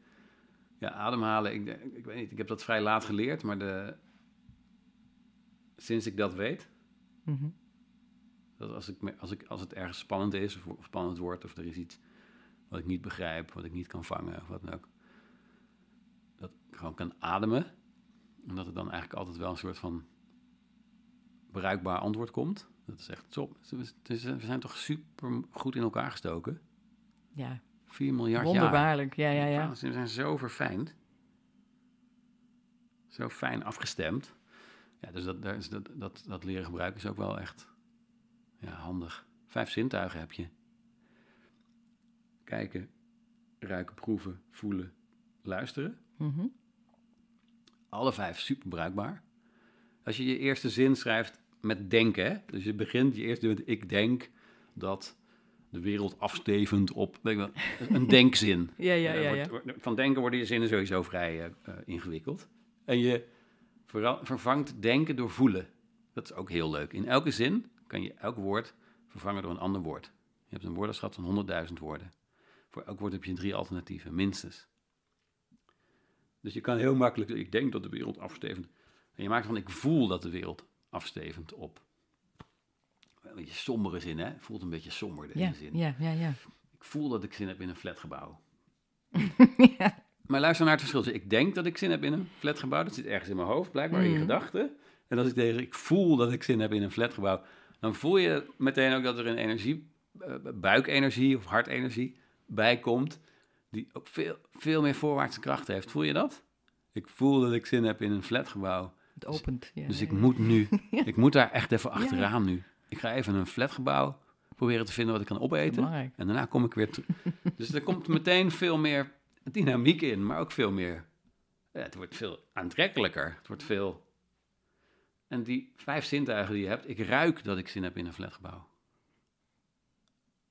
Ja, ademhalen, ik, ik weet niet, ik heb dat vrij laat geleerd, maar de... sinds ik dat weet, Mhm. dat als, ik, als, ik, als het ergens spannend is of, of spannend wordt, of er is iets wat ik niet begrijp, wat ik niet kan vangen, of wat dan ook, dat ik gewoon kan ademen, en dat er dan eigenlijk altijd wel een soort van bruikbaar antwoord komt. Dat is echt top. We zijn toch super goed in elkaar gestoken. Ja, 4 miljard jaar. wonderbaarlijk. Ja, ja, ja. Ze zijn zo verfijnd. zo fijn afgestemd. Ja, dus dat, dat, dat, dat leren gebruiken is ook wel echt ja, handig. Vijf zintuigen heb je. Kijken, ruiken, proeven, voelen, luisteren. Mhm. Alle vijf super bruikbaar. Als je je eerste zin schrijft met denken, hè? dus je begint je eerste met ik denk dat de wereld afstevend op ik wel, een denkzin. Ja, ja, Eh, ja, van denken worden je zinnen sowieso vrij eh, eh, ingewikkeld. En je vervangt denken door voelen. Dat is ook heel leuk. In elke zin kan je elk woord vervangen door een ander woord. Je hebt een woordenschat van 100.000 woorden. Voor elk woord heb je drie alternatieven, minstens. Dus je kan heel makkelijk, ik denk dat de wereld afstevend. En je maakt van, ik voel dat de wereld afstevend op. Een beetje sombere zin, hè? Voelt een beetje somber, deze Ja, zin. ja, ja, ja. Ik voel dat ik zin heb in een flatgebouw. ja. Maar luister naar het verschil. Dus Ik denk dat ik zin heb in een flatgebouw. Dat zit ergens in mijn hoofd, blijkbaar in Mhm. gedachten. En als ik tegen ik voel dat ik zin heb in een flatgebouw, dan voel je meteen ook dat er een energie, eh, buikenergie of hartenergie bij komt, die ook veel, veel meer voorwaartse kracht heeft. Voel je dat? Ik voel dat ik zin heb in een flatgebouw. Het opent. Ja, Dus ja, ik ja. moet nu, ik moet daar echt even achteraan nu. Ik ga even een flatgebouw proberen te vinden wat ik kan opeten. En daarna kom ik weer terug. dus er komt meteen veel meer dynamiek in, maar ook veel meer. Ja, het wordt veel aantrekkelijker. Het wordt veel. En die vijf zintuigen die je hebt, ik ruik dat ik zin heb in een flatgebouw.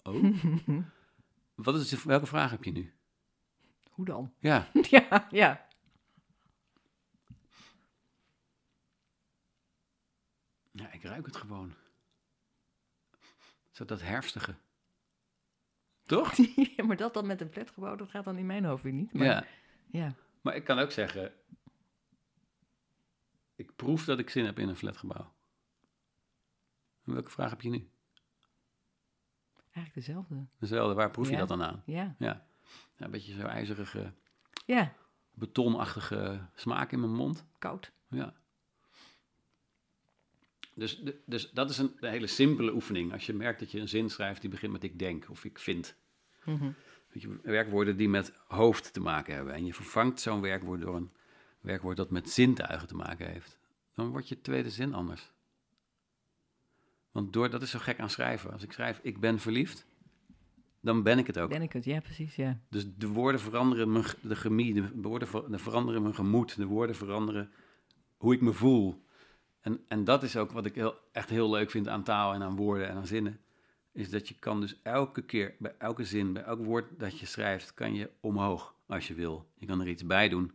Oh. Wat is welke vraag heb je nu? Hoe dan? Ja, ja, ja. ja, ik ruik het gewoon. Zo dat herfstige. Toch? ja, maar dat dan met een flatgebouw, dat gaat dan in mijn hoofd weer niet. Maar, Ja. ja. Maar ik kan ook zeggen, ik proef dat ik zin heb in een flatgebouw. En welke vraag heb je nu? Eigenlijk dezelfde. Dezelfde, waar proef je Ja. dat dan aan? Ja. Ja, ja een beetje zo ijzerige, Ja, betonachtige smaak in mijn mond. koud. Ja. Dus, dus dat is een, een hele simpele oefening. Als je merkt dat je een zin schrijft die begint met ik denk of ik vind. Mhm. Je, werkwoorden die met hoofd te maken hebben. En je vervangt zo'n werkwoord door een werkwoord dat met zintuigen te maken heeft. Dan wordt je tweede zin anders. Want door, dat is zo gek aan schrijven. Als ik schrijf ik ben verliefd, dan ben ik het ook. Ben ik het? Ja, precies, ja. Dus de woorden veranderen mijn, de chemie, de woorden ver- de veranderen mijn gemoed, de woorden veranderen hoe ik me voel. En, en dat is ook wat ik heel, echt heel leuk vind aan taal en aan woorden en aan zinnen. Is dat je kan dus elke keer, bij elke zin, bij elk woord dat je schrijft, kan je omhoog als je wil. Je kan er iets bij doen.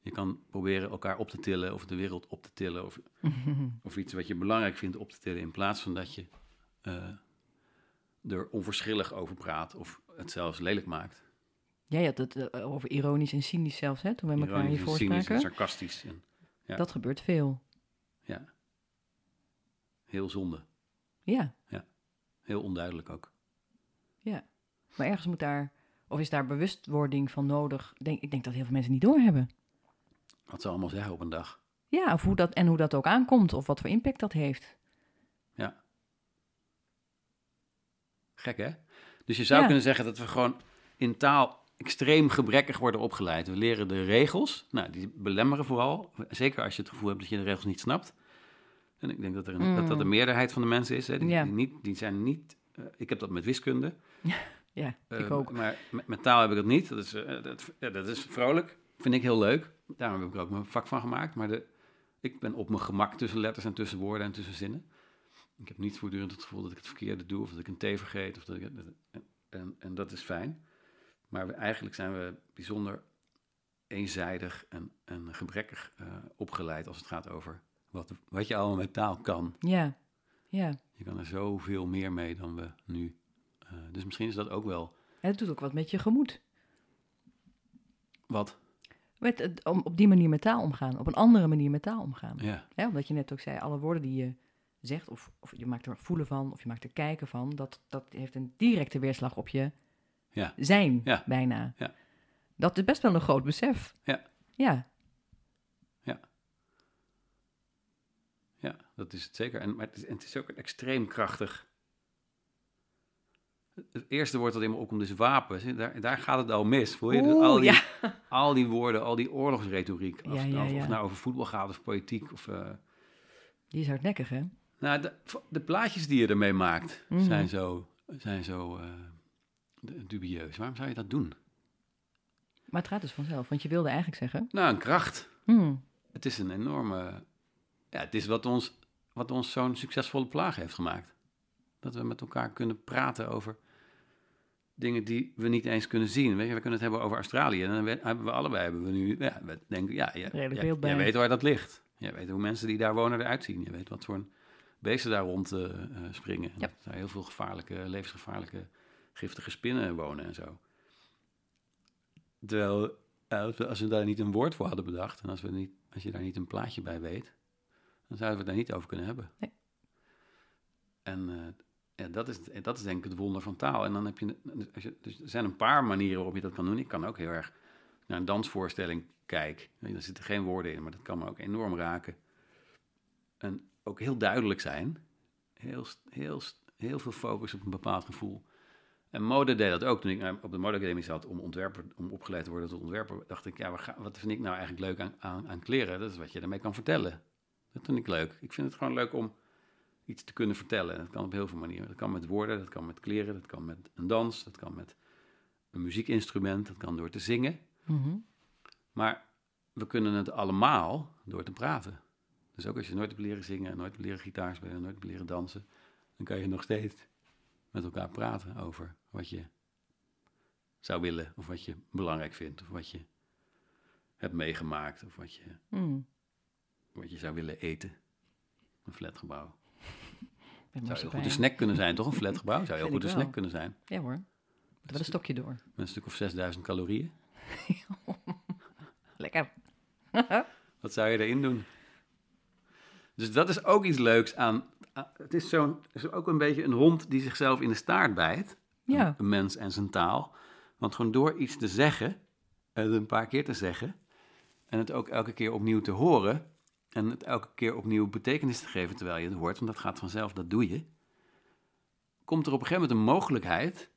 Je kan proberen elkaar op te tillen of de wereld op te tillen. Of, of iets wat je belangrijk vindt op te tillen. In plaats van dat je eh, er onverschillig over praat of het zelfs lelijk maakt. Ja, je had het eh, over ironisch en cynisch zelfs, hè, toen we elkaar Ironisch hiervoor en cynisch en sarcastisch. En, ja. Dat gebeurt veel. Ja. Heel zonde. Ja, Heel onduidelijk ook. ja. Maar ergens moet daar, of is daar bewustwording van nodig? Denk, ik denk dat heel veel mensen niet doorhebben. Wat ze allemaal zeggen op een dag. Ja, of hoe dat, en hoe dat ook aankomt, of wat voor impact dat heeft. Gek hè? Dus je zou Ja. kunnen zeggen dat we gewoon in taal extreem gebrekkig worden opgeleid. We leren de regels. Nou, die belemmeren vooral. Zeker als je het gevoel hebt dat je de regels niet snapt. En ik denk dat er een, dat, dat de Mm. meerderheid van de mensen is. Hè, die, Ja. die, niet, die zijn niet... eh, ik heb dat met wiskunde. Ja, Eh, ik ook. Maar met, met taal heb ik dat niet. Dat is, eh, dat, ja, dat is vrolijk. Vind ik heel leuk. Daarom heb ik er ook mijn vak van gemaakt. Maar de, ik ben op mijn gemak tussen letters en tussen woorden en tussen zinnen. Ik heb niet voortdurend het gevoel dat ik het verkeerde doe. Of dat ik een T vergeet. Of dat ik, en, en dat is fijn. Maar we, eigenlijk zijn we bijzonder eenzijdig en, en gebrekkig eh, opgeleid als het gaat over wat, wat je allemaal met taal kan. Ja, ja. Je kan er zoveel meer mee dan we nu. eh, dus misschien is dat ook wel En het doet ook wat met je gemoed. wat. Met, het- om, op die manier met taal omgaan, op een andere manier met taal omgaan. Ja. Ja, omdat je net ook zei, alle woorden die je zegt, of, of je maakt er voelen van, of je maakt er kijken van, dat, dat heeft een directe weerslag op je Ja. zijn, Ja. bijna. Ja. Dat is best wel een groot besef. Ja. Ja, Ja, dat is het zeker. En, maar het is, en het is ook extreem krachtig. Het eerste woord dat in me opkomt is wapen. Daar, daar gaat het al mis. Voel je? Dus al, die, ja. al die woorden, al die oorlogsretoriek. Als Ja, het ja, Of ja. het nou over voetbal gaat of politiek. Of, eh, Die is hardnekkig, hè? nou, de, de plaatjes die je ermee maakt Mhm. zijn zo, zijn zo eh, dubieus. Waarom zou je dat doen? Maar het gaat dus vanzelf, want je wilde eigenlijk zeggen... Nou, een kracht. hmm, Het is een enorme... Ja, het is wat ons, wat ons zo'n succesvolle plaag heeft gemaakt. Dat we met elkaar kunnen praten over dingen die we niet eens kunnen zien. Weet je, we kunnen het hebben over Australië. En dan hebben we allebei, hebben we nu, ja, we denken, ja, ja, Redelijk ja, beeld bij. jij weet waar dat ligt. Je weet hoe mensen die daar wonen eruit zien. Je weet wat voor een beesten daar rond eh, eh, springen. En Ja. Dat daar heel veel gevaarlijke, levensgevaarlijke, giftige spinnen wonen en zo. Terwijl, als we- als we daar niet een woord voor hadden bedacht... en als, we niet, als je daar niet een plaatje bij weet... dan zouden we het daar niet over kunnen hebben. Nee. En eh, ja, dat, is, dat is denk ik het wonder van taal. En dan heb je, als je... Dus er zijn een paar manieren waarop je dat kan doen. Ik kan ook heel erg naar een dansvoorstelling kijken. Daar zitten geen woorden in, maar dat kan me ook enorm raken. En ook heel duidelijk zijn. Heel, heel, heel veel focus op een bepaald gevoel. En mode deed dat ook. Toen ik op de modeacademie zat om, ontwerper, om opgeleid te worden tot ontwerper, dacht ik, ja, wat, vind ik nou eigenlijk leuk aan, aan, aan kleren? Dat is wat je ermee kan vertellen. Dat vind ik leuk. Ik vind het gewoon leuk om iets te kunnen vertellen. En dat kan op heel veel manieren. Dat kan met woorden, dat kan met kleren, dat kan met een dans, dat kan met een muziekinstrument, dat kan door te zingen. mhm. Maar we kunnen het allemaal door te praten. Dus ook als je nooit hebt leren zingen, nooit hebt leren gitaar spelen, nooit hebt leren dansen, dan kan je nog steeds met elkaar praten over wat je zou willen, of wat je belangrijk vindt, of wat je hebt meegemaakt, of wat je, Hmm. wat je zou willen eten. Een flatgebouw. Met Zou heel goed een snack kunnen zijn, toch? Een flatgebouw zou heel goed een wel. snack kunnen zijn. Ja hoor. Moet wel een stokje door. Met een stuk of 6000 calorieën. Lekker. Wat zou je erin doen? Dus dat is ook iets leuks aan. aan- het is, zo'n, is ook een beetje een hond die zichzelf in de staart bijt. Ja. Een, een mens en zijn taal. Want gewoon door iets te zeggen, en het een paar keer te zeggen, en het ook elke keer opnieuw te horen, en het elke keer opnieuw betekenis te geven terwijl je het hoort, want dat gaat vanzelf, dat doe je, komt er op een gegeven moment een mogelijkheid.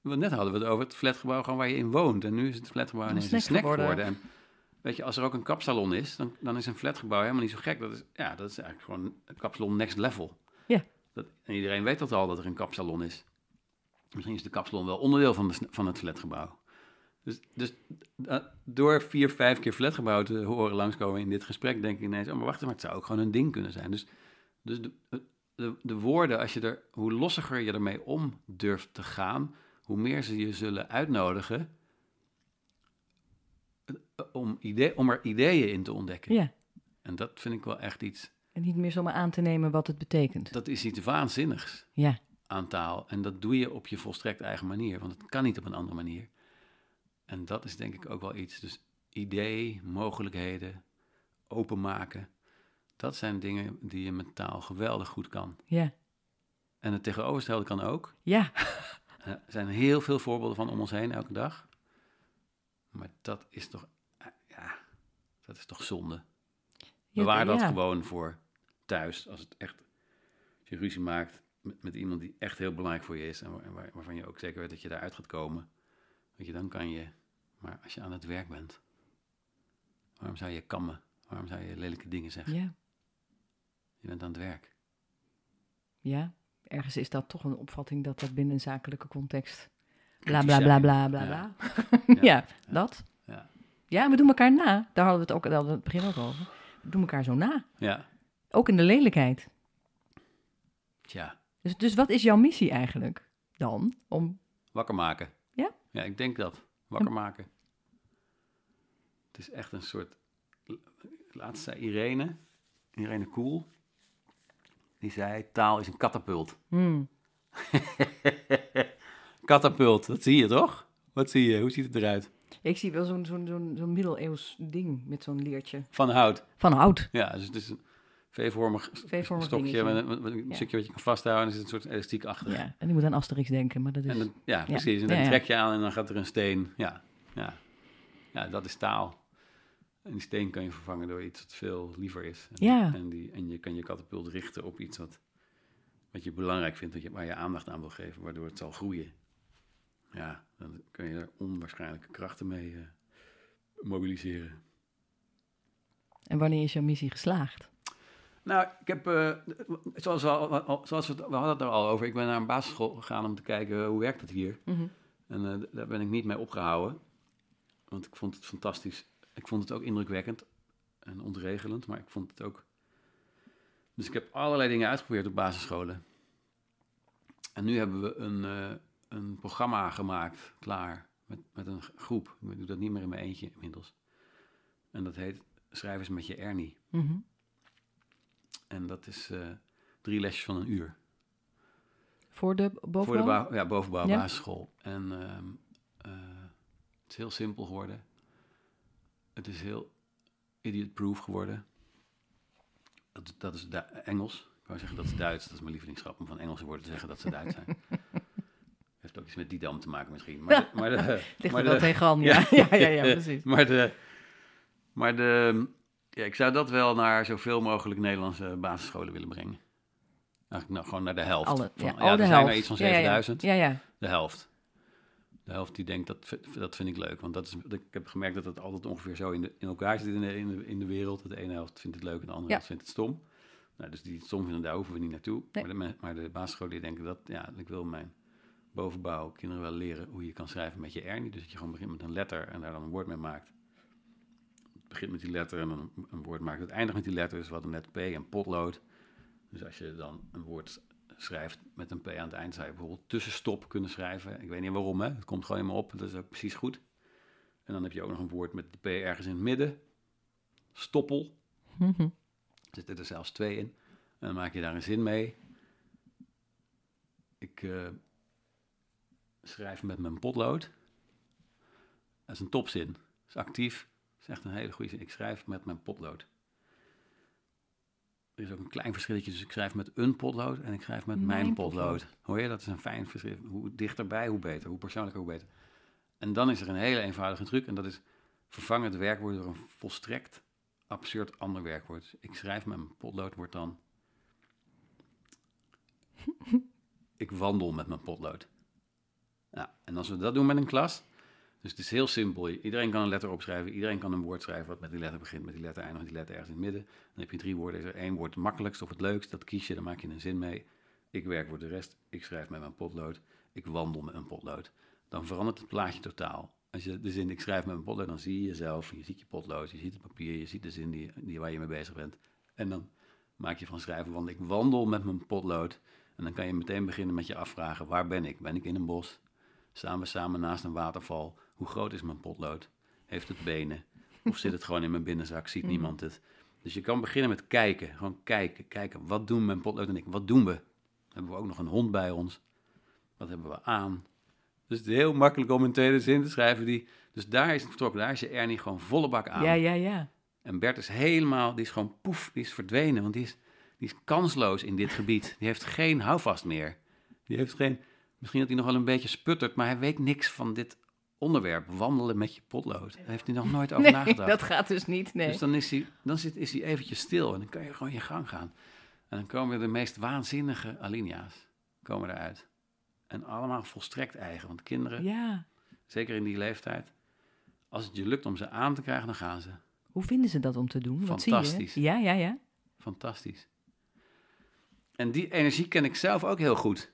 Want net hadden we het over het flatgebouw gewoon waar je in woont. En nu is het flatgebouw Een ineens een snack geworden. geworden. En Weet je, als er ook een kapsalon is, dan, dan is een flatgebouw helemaal niet zo gek. Dat is, ja, dat is eigenlijk gewoon een kapsalon next level. Ja. Dat, en iedereen weet dat al, dat er een kapsalon is. Misschien is de kapsalon wel onderdeel van, de, van het flatgebouw. Dus, dus eh, door vier, vijf keer flatgebouw te horen langskomen in dit gesprek, denk ik ineens, oh, maar wacht maar het zou ook gewoon een ding kunnen zijn. Dus, dus de, de, de woorden, als je er, hoe lossiger je ermee om durft te gaan, hoe meer ze je zullen uitnodigen eh, om, idee, om er ideeën in te ontdekken. Ja. En dat vind ik wel echt iets, En niet meer zomaar aan te nemen wat het betekent. dat is iets waanzinnigs Ja. Aan taal. En dat doe je op je volstrekt eigen manier, want het kan niet op een andere manier. En dat is denk ik ook wel iets. Dus idee, mogelijkheden, openmaken. Dat zijn dingen die je met taal geweldig goed kan. Ja. En het tegenovergestelde kan ook. Ja. Er zijn heel veel voorbeelden van om ons heen elke dag. Maar dat is toch, eh, ja, dat is toch zonde. Bewaar dat ja. gewoon voor thuis. Als het echt, als je ruzie maakt met, met iemand die echt heel belangrijk voor je is. En, waar- en waar- waarvan je ook zeker weet dat je daaruit gaat komen. Weet je, dan kan je. Maar als je aan het werk bent, waarom zou je kammen? Waarom zou je lelijke dingen zeggen? Ja. Je bent aan het werk. Ja. Ergens is dat toch een opvatting dat dat binnen een zakelijke context. Bla bla bla bla bla Ja. bla. Ja. Ja, dat. Ja. Ja, we doen elkaar na. Daar hadden we het ook hadden we het begin ook over. We doen elkaar zo na. Ja, Ook in de lelijkheid. tja. Dus, dus wat is jouw missie eigenlijk dan? Om, Wakker maken. Ja? Ja, ik denk dat. Wakker maken. Het is echt een soort... Laatst zei Irene, Irene Koel, die zei, taal is een katapult. hmm, Katapult, dat zie je toch? Wat zie je? Hoe ziet het eruit? ik zie wel zo'n zo'n zo'n zo'n middeleeuws ding met zo'n leertje. Van hout. Van hout. Ja, dus het is een V-vormig stokje met, een- met- met een Ja. stukje wat je kan vasthouden en er zit een soort elastiek achter. Ja, en die moet aan Asterix denken, maar dat is... En dan, ja, precies. En dan trek je aan en dan gaat er een steen. Ja, ja. ja, dat is taal. En die steen kan je vervangen door iets wat veel liever is. En, Ja. En, die, en je kan je katapult richten op iets wat, wat je belangrijk vindt, wat je, waar je aandacht aan wil geven, waardoor het zal groeien. Ja, dan kun je er onwaarschijnlijke krachten mee eh, mobiliseren. En wanneer is jouw missie geslaagd? Nou, ik heb, eh, zoals, we, al, zoals we, we hadden het er al over, ik ben naar een basisschool gegaan om te kijken hoe werkt het hier. Mhm. En eh, daar ben ik niet mee opgehouden, want ik vond het fantastisch. Ik vond het ook indrukwekkend en ontregelend, maar ik vond het ook... Dus ik heb allerlei dingen uitgeprobeerd op basisscholen. En nu hebben we een, eh, een programma gemaakt, klaar, met, met een groep. Ik doe dat niet meer in mijn eentje inmiddels. En dat heet Schrijvers met je Ernie. Mhm. En dat is eh, drie lesjes van een uur. Voor de bovenbouw? Voor de bouw- ja, bovenbouw Ja. basisschool. En ehm, eh, het is heel simpel geworden. Het is heel idiot-proof geworden. Dat, dat is Du- Engels. Ik wou zeggen dat is Duits. Dat is mijn lievelingsgrap om van Engelse woorden te zeggen dat ze Duits zijn. Heeft ook iets met Didam te maken misschien. Maar de, maar de, Ligt maar er wel de- tegenaan, ja. Ja, ja, ja, precies. maar de, maar de, ja, ik zou dat wel naar zoveel mogelijk Nederlandse basisscholen willen brengen. Eigenlijk nou, gewoon naar de helft. Alle, van, ja, ja, er de zijn helft. er iets van Ja, ja, ja. 7000. Ja, ja. De helft. De helft die denkt, dat, dat vind ik leuk. Want dat is, ik heb gemerkt dat het altijd ongeveer zo in, de, in elkaar zit in de, in, de, in de wereld. De ene helft vindt het leuk en de andere Ja. helft vindt het stom. Nou, dus die het stom vinden, daar hoeven we niet naartoe. Nee. Maar, de, maar de basisscholen die denken dat, ja, ik wil mijn bovenbouw kinderen wel leren hoe je kan schrijven met je Ernie. Dus dat je gewoon begint met een letter en daar dan een woord mee maakt. Begint met die letter en een, een woord maakt. Het eindigt met die letter, dus we hadden net P en potlood. Dus als je dan een woord schrijft met een P aan het eind, zou je bijvoorbeeld tussenstop kunnen schrijven. Ik weet niet waarom, hè. Het komt gewoon helemaal op. Dat is ook precies goed. En dan heb je ook nog een woord met de P ergens in het midden. Stoppel. Er zitten er zelfs twee in. En dan maak je daar een zin mee. Ik eh, schrijf met mijn potlood. Dat is een topzin. Dat is actief. Is echt een hele goede zin. Ik schrijf met mijn potlood. Er is ook een klein verschilletje. Dus ik schrijf met een potlood en ik schrijf met mijn, Mijn potlood. potlood. Hoor je? Dat is een fijn verschil. Hoe dichterbij, hoe beter. Hoe persoonlijker, hoe beter. En dan is er een hele eenvoudige truc. En dat is vervang het werkwoord door een volstrekt absurd ander werkwoord. Ik schrijf met mijn potlood wordt dan... ik wandel met mijn potlood. Nou, en als we dat doen met een klas... Dus het is heel simpel. Iedereen kan een letter opschrijven. Iedereen kan een woord schrijven wat met die letter begint. Met die letter eindigt, met die letter ergens in het midden. Dan heb je drie woorden. Is er één woord het makkelijkst of het leukst. Dat kies je, dan maak je een zin mee. Ik werk voor de rest. Ik schrijf met mijn potlood. Ik wandel met een potlood. Dan verandert het plaatje totaal. Als je de zin ik schrijf met mijn potlood, dan zie je jezelf. Je ziet je potlood, je ziet het papier, je ziet de zin die, die waar je mee bezig bent. En dan maak je van schrijven, want ik wandel met mijn potlood. En dan kan je meteen beginnen met je afvragen, waar ben ik? Ben ik in een bos? Staan we samen naast een waterval? Hoe groot is mijn potlood? Heeft het benen? Of zit het gewoon in mijn binnenzak? Ziet niemand het? Dus je kan beginnen met kijken. Gewoon kijken, kijken. Wat doen mijn potlood en ik? Wat doen we? Hebben we ook nog een hond bij ons? Wat hebben we aan? Dus het is heel makkelijk om een tweede zin te schrijven. Die, dus daar is het vertrokken. Daar is je Ernie gewoon volle bak aan. Ja, ja, ja. En Bert is helemaal, die is gewoon poef, die is verdwenen. Want die is, die is kansloos in dit gebied. Die heeft geen houvast meer. Die heeft geen, misschien dat hij nog wel een beetje sputtert, maar hij weet niks van dit onderwerp. Wandelen met je potlood. Daar heeft hij nog nooit over Nee, nagedacht. dat gaat dus niet, nee. Dus dan is hij, dan zit, is hij eventjes stil en dan kan je gewoon je gang gaan. En dan komen de meest waanzinnige alinea's komen eruit. En allemaal volstrekt eigen. Want kinderen, Ja. zeker in die leeftijd, als het je lukt om ze aan te krijgen, dan gaan ze. Hoe vinden ze dat om te doen? Wat zie je? Fantastisch. Ja, ja, ja. Fantastisch. En die energie ken ik zelf ook heel goed.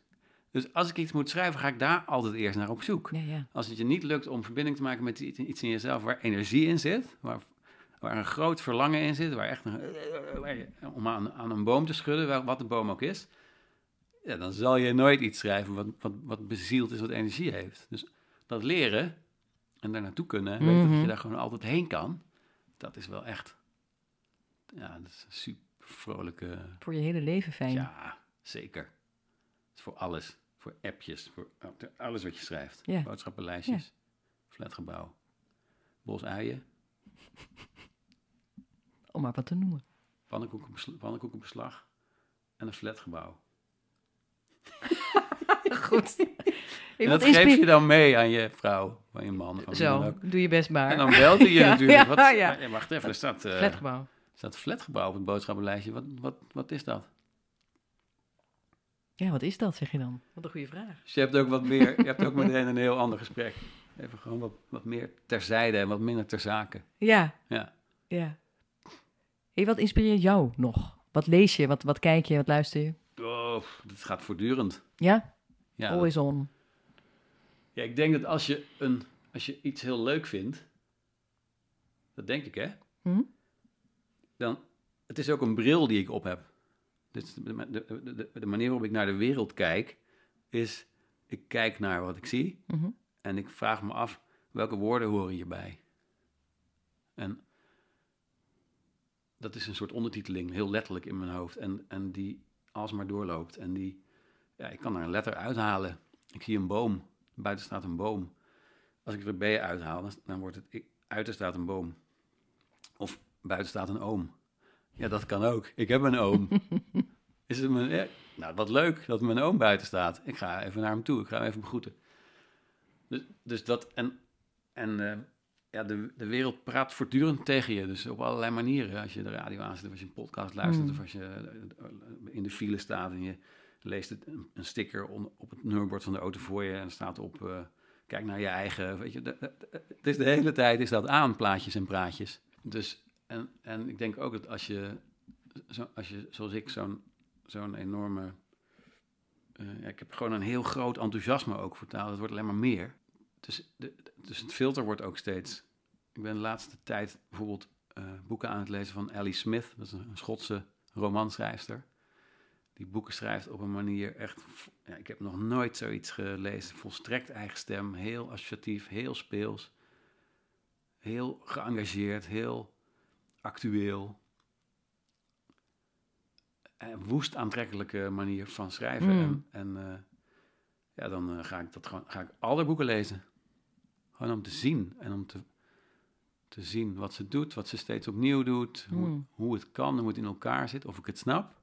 Dus als ik iets moet schrijven, ga ik daar altijd eerst naar op zoek. Ja, ja. Als het je niet lukt om verbinding te maken met iets in jezelf waar energie in zit, waar, waar een groot verlangen in zit, waar echt een, waar je- om aan, aan een boom te schudden, wat de boom ook is, ja, dan zal je nooit iets schrijven wat, wat, wat bezield is, wat energie heeft. Dus dat leren en daar naartoe kunnen, weten dat Mhm. je daar gewoon altijd heen kan, dat is wel echt, ja, dat is een super vrolijke, Voor je hele leven fijn. ja, zeker. Is voor alles. Voor appjes, voor alles wat je schrijft. Boodschappenlijstjes, flatgebouw, bos uien, Om maar wat te noemen. pannenkoekenbesla- pannenkoekenbeslag en een flatgebouw. Goed. En dat geef je dan mee aan je vrouw, van je man, van Zo, ook. doe je best maar. En dan belt hij je Ja, natuurlijk. ja, Wat, ja. eh, Wacht even, er staat, eh, Flatgebouw. staat flatgebouw op het boodschappenlijstje. Wat, wat, wat is dat? Ja, wat is dat, zeg je dan? Wat een goede vraag. Dus je hebt ook wat meer, je hebt ook meteen een heel ander gesprek. Even gewoon wat, wat meer terzijde en wat minder ter zake. Ja, Ja. ja. Hey, wat inspireert jou nog? Wat lees je? Wat, wat kijk je? Wat luister je? Oh, dat gaat voortdurend. Ja? Ja, dat- Always on. ja, ik denk dat als je, een, als je iets heel leuk vindt, dat denk ik hè, Hm? dan, het is ook een bril die ik op heb. Dus de, de, de, de, manier waarop ik naar de wereld kijk, is, ik kijk naar wat ik zie Mhm. en ik vraag me af, welke woorden horen hierbij? En dat is een soort ondertiteling, heel letterlijk in mijn hoofd. En, en die alsmaar doorloopt. En die, ja, ik kan er een letter uithalen. Ik zie een boom, buiten staat een boom. Als ik er B uithaal, dan, dan wordt het, ik, staat een boom. Of buiten staat een oom. Ja, dat kan ook. Ik heb een oom. Is het mijn, ja, nou, wat leuk dat mijn oom buiten staat. Ik ga even naar hem toe. Ik ga hem even begroeten. Dus, dus dat, en, en eh, ja, de, de wereld praat voortdurend tegen je. Dus op allerlei manieren. Als je de radio aanzet, of als je een podcast luistert, Mm. of als je eh, in de file staat en je leest het, een, sticker on- op het nummerbord van de auto voor je en er staat op, eh, kijk naar je eigen, weet je. de- de- de- Het is de hele tijd is dat aan, plaatjes en praatjes. Dus, en, en ik denk ook dat als je, zo, als je zoals ik, zo'n zo'n enorme... eh, ik heb gewoon een heel groot enthousiasme ook voor taal. Het wordt alleen maar meer. Dus, dus het filter wordt ook steeds... Ik ben de laatste tijd bijvoorbeeld eh, boeken aan het lezen van Ellie Smith. Dat is een, een Schotse romanschrijfster. Die boeken schrijft op een manier echt... Ja, ik heb nog nooit zoiets gelezen. Volstrekt eigen stem, heel associatief, heel speels. Heel geëngageerd, heel actueel. En woest aantrekkelijke manier van schrijven. Mm. En, en eh, ja, dan eh, ga ik dat gewoon, ga ik al haar boeken lezen. Gewoon om te zien en om te, te zien wat ze doet, wat ze steeds opnieuw doet, hoe, Mm. hoe het kan, hoe het in elkaar zit, of ik het snap.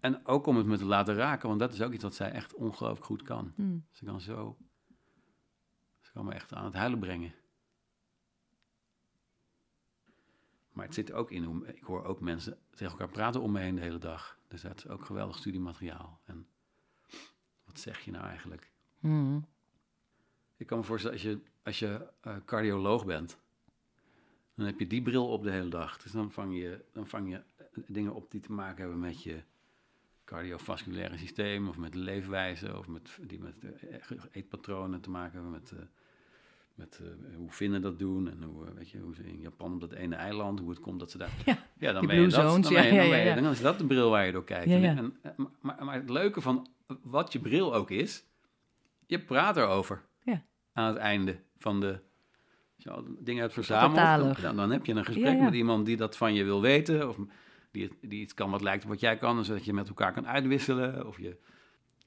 En ook om het me te laten raken, want dat is ook iets wat zij echt ongelooflijk goed kan. Hm. Ze kan zo, ze kan me echt aan het huilen brengen. Maar het zit ook in hoe, ik hoor ook mensen tegen elkaar praten om me heen de hele dag. Dus dat is ook geweldig studiemateriaal. En wat zeg je nou eigenlijk? Hm. Ik kan me voorstellen, als je, als je eh, cardioloog bent, dan heb je die bril op de hele dag. Dus dan vang je, dan vang je eh, dingen op die te maken hebben met je cardiovasculaire systeem, of met leefwijze, of met, die met eh, eetpatronen te maken hebben, met, met eh, hoe Finnen dat doen, en hoe, eh, weet je, hoe ze in Japan op dat ene eiland, hoe het komt dat ze daar... Ja, dan ben je dat, zones, dan ben je, ja, dan ja, je- is dat de bril waar je door kijkt. En- en- maar, maar het leuke van wat je bril ook is, je praat erover Ja. aan het einde van de... Als je al dingen hebt verzameld, dan, dan, heb je een gesprek Ja, ja. met iemand die dat van je wil weten, of die, die iets kan wat lijkt op wat jij kan, zodat je met elkaar kan uitwisselen. Of je,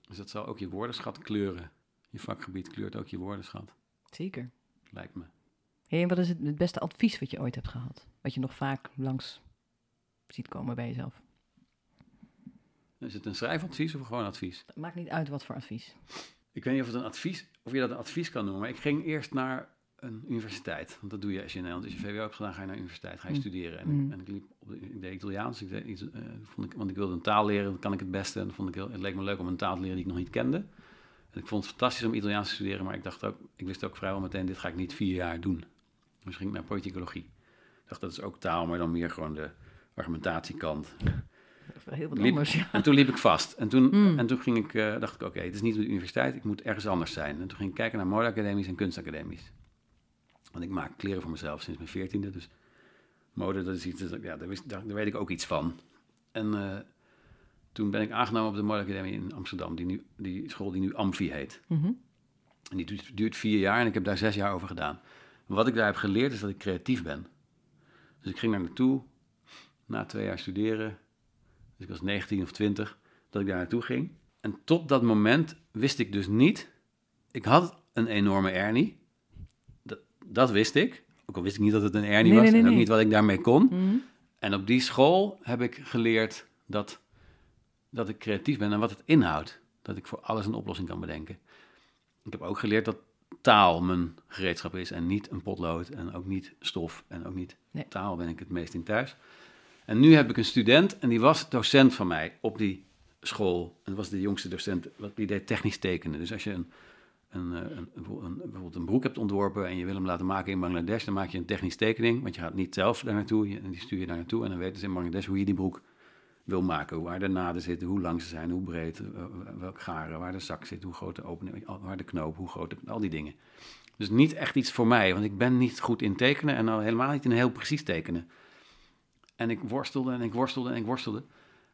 dus dat zal ook je woordenschat kleuren. Je vakgebied kleurt ook je woordenschat, Zeker. Lijkt me. Hey, en wat is het, het beste advies wat je ooit hebt gehad? Wat je nog vaak langs ziet komen bij jezelf? Is het een schrijfadvies of gewoon advies? Het maakt niet uit wat voor advies. Ik weet niet of, het een advies, of je dat een advies kan noemen, maar ik ging eerst naar een universiteit. Want dat doe je als je in Nederland, als je VWO hebt gedaan, ga je naar de universiteit, ga je Mm. studeren. En, Mm. ik, en ik liep op de, ik deed Italiaans, ik deed iets, eh, vond ik, want ik wilde een taal leren, dat kan ik het beste. En vond ik heel, het leek me leuk om een taal te leren die ik nog niet kende. En ik vond het fantastisch om Italiaans te studeren, maar ik dacht ook, ik wist ook vrijwel meteen, dit ga ik niet vier jaar doen. Dus ging ik naar politicologie. Ik dacht, dat is ook taal, maar dan meer gewoon de argumentatiekant. Heel wat Liep- anders, ja. En toen liep ik vast. En toen, Mm. en toen ging ik, eh, dacht ik, oké, het is niet de universiteit, ik moet ergens anders zijn. En toen ging ik kijken naar modeacademies en kunstacademies. Want ik maak kleren voor mezelf sinds mijn veertiende, dus mode, dat is iets, dat- ja, daar, wist, daar, daar weet ik ook iets van. En eh, toen ben ik aangenomen op de modeacademie in Amsterdam, die, nu, die school die nu Amfi heet. Mhm. En die duurt, duurt vier jaar en ik heb daar zes jaar over gedaan. Wat ik daar heb geleerd is dat ik creatief ben. Dus ik ging daar naartoe, na twee jaar studeren, dus ik was 19 of 20, dat ik daar naartoe ging. En tot dat moment wist ik dus niet, ik had een enorme hernie, dat, dat wist ik. Ook al wist ik niet dat het een hernie Nee, was nee, nee, en ook niet wat ik daarmee kon. Mhm. En op die school heb ik geleerd dat, dat ik creatief ben en wat het inhoudt. Dat ik voor alles een oplossing kan bedenken. Ik heb ook geleerd dat taal mijn gereedschap is en niet een potlood en ook niet stof en ook niet Nee. taal ben ik het meest in thuis. En nu heb ik een student en die was docent van mij op die school. En dat was de jongste docent, wat- die deed technisch tekenen. Dus als je een, een, eh, een, een, bijvoorbeeld een broek hebt ontworpen en je wil hem laten maken in Bangladesh, dan maak je een technisch tekening, want je gaat niet zelf daar naartoe, en die stuur je daar naartoe en dan weten ze in Bangladesh hoe je die broek wil maken, waar de naden zitten, hoe lang ze zijn, hoe breed, eh, welk garen, waar de zak zit, hoe groot de opening, waar de knoop, hoe groot, al die dingen. Dus niet echt iets voor mij, want ik ben niet goed in tekenen en al helemaal niet in heel precies tekenen. En ik worstelde en ik worstelde en ik worstelde.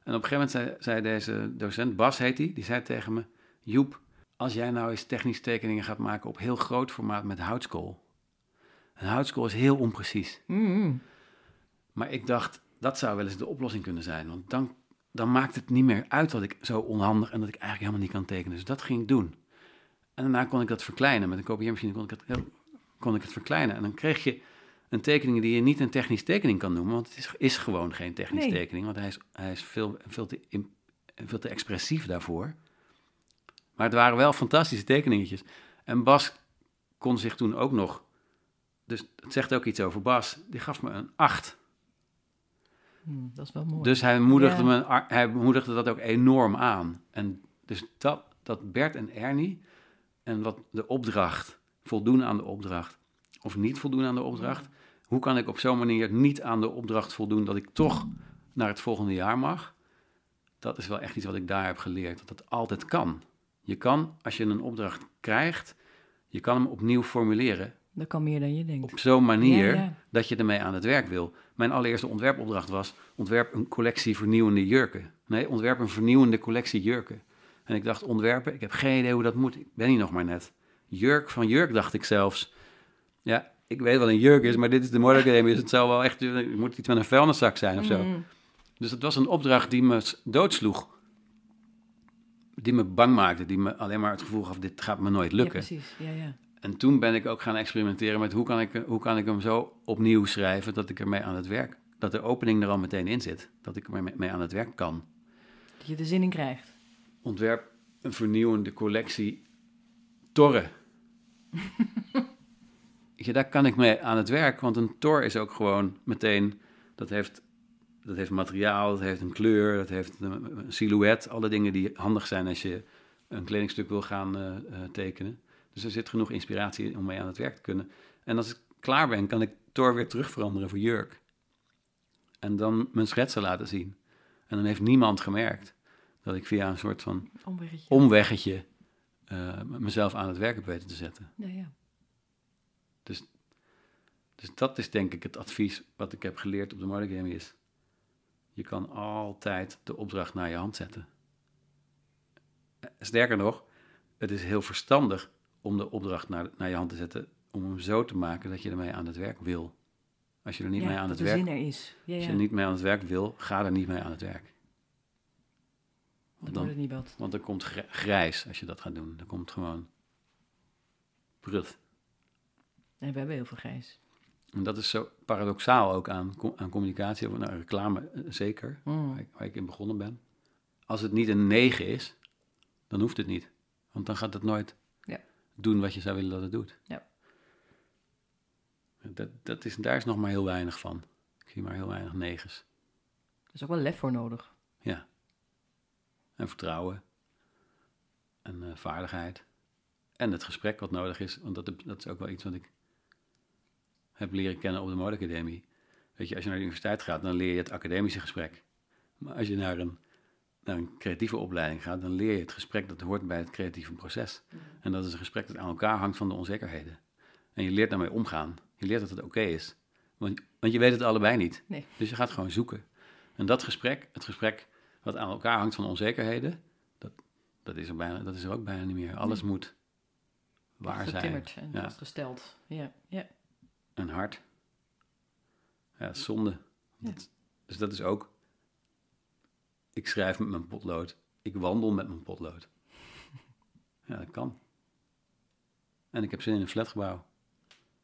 En op een gegeven moment zei, zei deze docent, Bas heet hij, die zei tegen me... Joep, als jij nou eens technische tekeningen gaat maken op heel groot formaat met houtskool. Een houtskool is heel onprecies. Mm. Maar ik dacht, dat zou wel eens de oplossing kunnen zijn. Want dan, dan maakt het niet meer uit dat ik zo onhandig en dat ik eigenlijk helemaal niet kan tekenen. Dus dat ging ik doen. En daarna kon ik dat verkleinen. Met een kopieermachine kon ik het, heel, kon ik het verkleinen. En dan kreeg je een tekening die je niet een technisch tekening kan noemen. Want het is, is gewoon geen technisch Nee. tekening. Want hij is, hij is veel, veel, te, veel te expressief daarvoor. Maar het waren wel fantastische tekeningetjes. En Bas kon zich toen ook nog... Dus het zegt ook iets over Bas. Die gaf me een 8. Mm, dat is wel mooi. Dus hij moedigde, Ja. me, hij moedigde dat ook enorm aan. En dus dat, dat Bert en Ernie en wat de opdracht, voldoen aan de opdracht of niet voldoen aan de opdracht. Hoe kan ik op zo'n manier niet aan de opdracht voldoen dat ik toch naar het volgende jaar mag? Dat is wel echt iets wat ik daar heb geleerd, dat dat altijd kan. Je kan, als je een opdracht krijgt, je kan hem opnieuw formuleren dat kan meer dan je denkt. op zo'n manier Ja, ja. dat je ermee aan het werk wil. Mijn allereerste ontwerpopdracht was: ontwerp een collectie vernieuwende jurken. Nee, ontwerp een vernieuwende collectie jurken. En ik dacht: ontwerpen, ik heb geen idee hoe dat moet. Ik ben hier nog maar net. Jurk van jurk dacht ik zelfs. Ja, ik weet wat een jurk is, maar dit is de modeacademie, dus het zou wel echt, het moet iets met een vuilniszak zijn of zo. Mm. Dus het was een opdracht die me doodsloeg. Die me bang maakte, die me alleen maar het gevoel gaf: dit gaat me nooit Ja, lukken. precies. Ja, ja. En toen ben ik ook gaan experimenteren met hoe kan ik, hoe kan ik hem zo opnieuw schrijven dat ik ermee aan het werk, dat de opening er al meteen in zit, dat ik er mee, mee aan het werk kan. Dat je er zin in krijgt. Ontwerp een vernieuwende collectie torren. ja, daar kan ik mee aan het werk, want een tor is ook gewoon meteen, dat heeft, dat heeft materiaal, dat heeft een kleur, dat heeft een, een silhouet, alle dingen die handig zijn als je een kledingstuk wil gaan eh, eh, tekenen. Dus er zit genoeg inspiratie om mee aan het werk te kunnen. En als ik klaar ben, kan ik tor weer terug veranderen voor jurk. En dan mijn schetsen laten zien. En dan heeft niemand gemerkt dat ik via een soort van Omweggetje. omweggetje eh, mezelf aan het werk heb weten te zetten. Ja, ja. Dus dat is denk ik het advies wat ik heb geleerd op de Mode Academy is. Je kan altijd de opdracht naar je hand zetten. Eh, Sterker nog, het is heel verstandig om de opdracht naar, naar je hand te zetten, om hem zo te maken dat je ermee aan het werk wil. Als je er niet ja, mee aan het werk, zin er is. Ja, als je er niet mee aan het werk wil, ga er niet mee aan het werk. Dan Want wordt dan, het niet wat. want er komt gr- grijs als je dat gaat doen. Er komt gewoon prut. Nee, we hebben heel veel grijs. En dat is zo paradoxaal ook aan, aan communicatie, of nou, reclame eh, zeker, Mm. waar ik, waar ik in begonnen ben. Als het niet een 9 is, dan hoeft het niet. Want dan gaat het nooit. Doen wat je zou willen dat het doet. Ja. Dat, dat is, daar is nog maar heel weinig van. Ik zie maar heel weinig negens. Er is ook wel lef voor nodig. Ja. En vertrouwen. En eh, vaardigheid. En het gesprek wat nodig is. Want dat, dat is ook wel iets wat ik heb leren kennen op de modeacademie. Weet je, als je naar de universiteit gaat, dan leer je het academische gesprek. Maar als je naar een, naar een creatieve opleiding gaat, dan leer je het gesprek dat hoort bij het creatieve proces. En dat is een gesprek dat aan elkaar hangt van de onzekerheden. En je leert daarmee omgaan. Je leert dat het oké is. Want, want je weet het allebei niet. Nee. Dus je gaat gewoon zoeken. En dat gesprek, het gesprek wat aan elkaar hangt van onzekerheden, dat, dat, is, er bijna, dat is er ook bijna niet meer. Alles moet waar zijn. En Ja. vastgesteld. Ja, ja. En hard. Ja, zonde. Ja. Dat- dus dat is ook. Ik schrijf met mijn potlood. Ik wandel met mijn potlood. Ja, dat kan. En ik heb zin in een flatgebouw.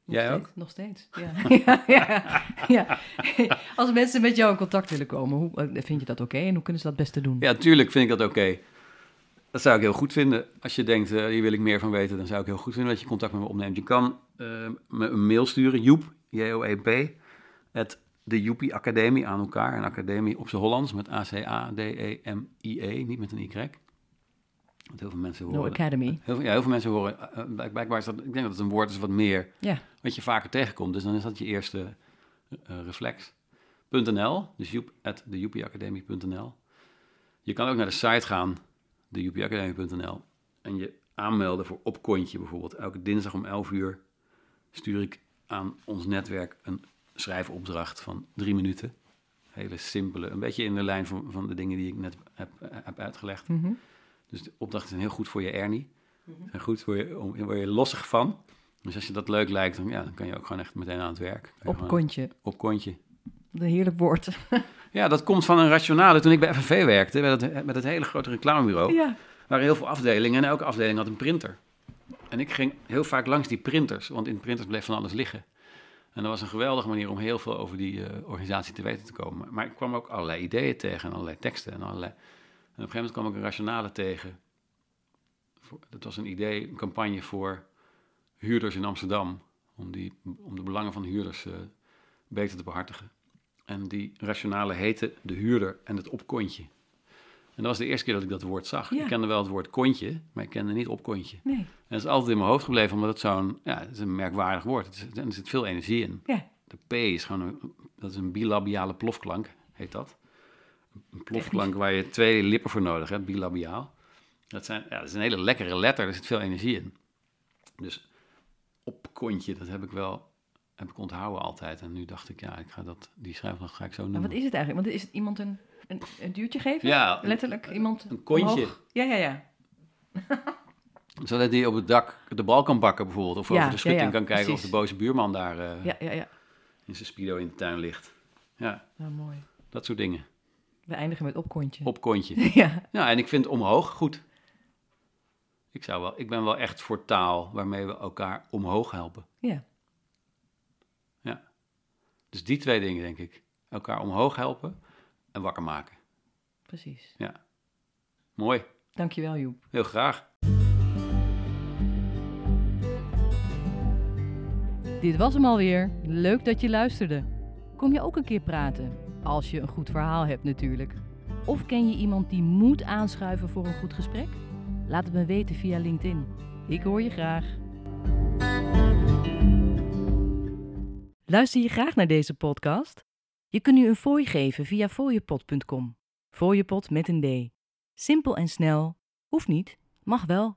Nog Jij steeds, ook? Nog steeds, ja. ja, ja, ja. Als mensen met jou in contact willen komen, hoe, eh, vind je dat oké? En hoe kunnen ze dat beste doen? Ja, tuurlijk vind ik dat oké. Dat zou ik heel goed vinden. Als je denkt, eh, hier wil ik meer van weten, dan zou ik heel goed vinden dat je contact met me opneemt. Je kan eh, me een mail sturen, joep, J-O-E-P, at de Joepie Academie aan elkaar. Een academie op zijn Hollands met A-C-A-D-E-M-I-E, niet met een Y. Want heel veel mensen No horen... Academy. Heel, veel- ja, heel veel mensen horen... blijk- blijkbaar is dat... Ik denk dat het een woord is wat meer... Wat je vaker tegenkomt. Dus dan is dat je eerste eh, reflex. .nl, dus joep, at. Je kan ook naar de site gaan, dejoepieacademie.nl. En je aanmelden voor Opkontje bijvoorbeeld. Elke dinsdag om 11 uur stuur ik aan ons netwerk een schrijfopdracht van drie minuten. Hele simpele, een beetje in de lijn van, van de dingen die ik net heb, heb uitgelegd. Mhm. Dus de opdrachten zijn heel goed voor je Ernie. Zijn goed voor je, om, word je lossig van. Dus als je dat leuk lijkt, dan, ja, dan kan je ook gewoon echt meteen aan het werk. Op gewoon- kontje. op kontje. Een heerlijk woord. Ja, dat komt van een rationale. Toen ik bij FNV werkte, met het, met het hele grote reclamebureau, Ja. waren heel veel afdelingen en elke afdeling had een printer. En ik ging heel vaak langs die printers, want in printers bleef van alles liggen. En dat was een geweldige manier om heel veel over die eh, organisatie te weten te komen. Maar ik kwam ook allerlei ideeën tegen en allerlei teksten en allerlei... En op een gegeven moment kwam ik een rationale tegen. Dat was een idee, een campagne voor huurders in Amsterdam. Om, die, om de belangen van huurders eh, beter te behartigen. En die rationale heette de huurder en het opkontje. En dat was de eerste keer dat ik dat woord zag. Ja. Ik kende wel het woord kontje, maar ik kende niet opkontje. Nee. En dat is altijd in mijn hoofd gebleven, omdat het zo'n, ja, het is een merkwaardig woord. Het is, er zit veel energie in. Ja. De P is gewoon, een, dat is een bilabiale plofklank, heet dat. Een plofklank waar je twee lippen voor nodig hebt, bilabiaal. Dat, zijn, ja, dat is een hele lekkere letter, er zit veel energie in. Dus opkontje, dat heb ik wel heb ik onthouden altijd. En nu dacht ik, ja, ik ga dat, die schrijfdag ga ik zo Maar noemen. wat is het eigenlijk? Want is het iemand een, een, een duwtje geven? Ja, Letterlijk iemand een kontje. omhoog? Ja, ja, ja. Zodat hij op het dak de bal kan pakken bijvoorbeeld. Of Ja, over de schutting ja, ja, kan kijken precies. of de boze buurman daar Ja, ja, ja. in zijn speedo in de tuin ligt. Ja, Nou, mooi. dat soort dingen. We eindigen met opkontje. Op kontje. Ja. Ja, en ik vind omhoog goed. Ik, zou wel, ik ben wel echt voor taal waarmee we elkaar omhoog helpen. Ja. Ja. Dus die twee dingen, denk ik. Elkaar omhoog helpen en wakker maken. Precies. Mooi. Dankjewel, Joep. Heel graag. Dit was hem alweer. Leuk dat je luisterde. Kom je ook een keer praten? Als je een goed verhaal hebt natuurlijk. Of ken je iemand die moet aanschuiven voor een goed gesprek? Laat het me weten via LinkedIn. Ik hoor je graag. Luister je graag naar deze podcast? Je kunt nu een fooi geven via fooiepot.com. Fooiepot met een D. Simpel en snel. Hoeft niet, mag wel.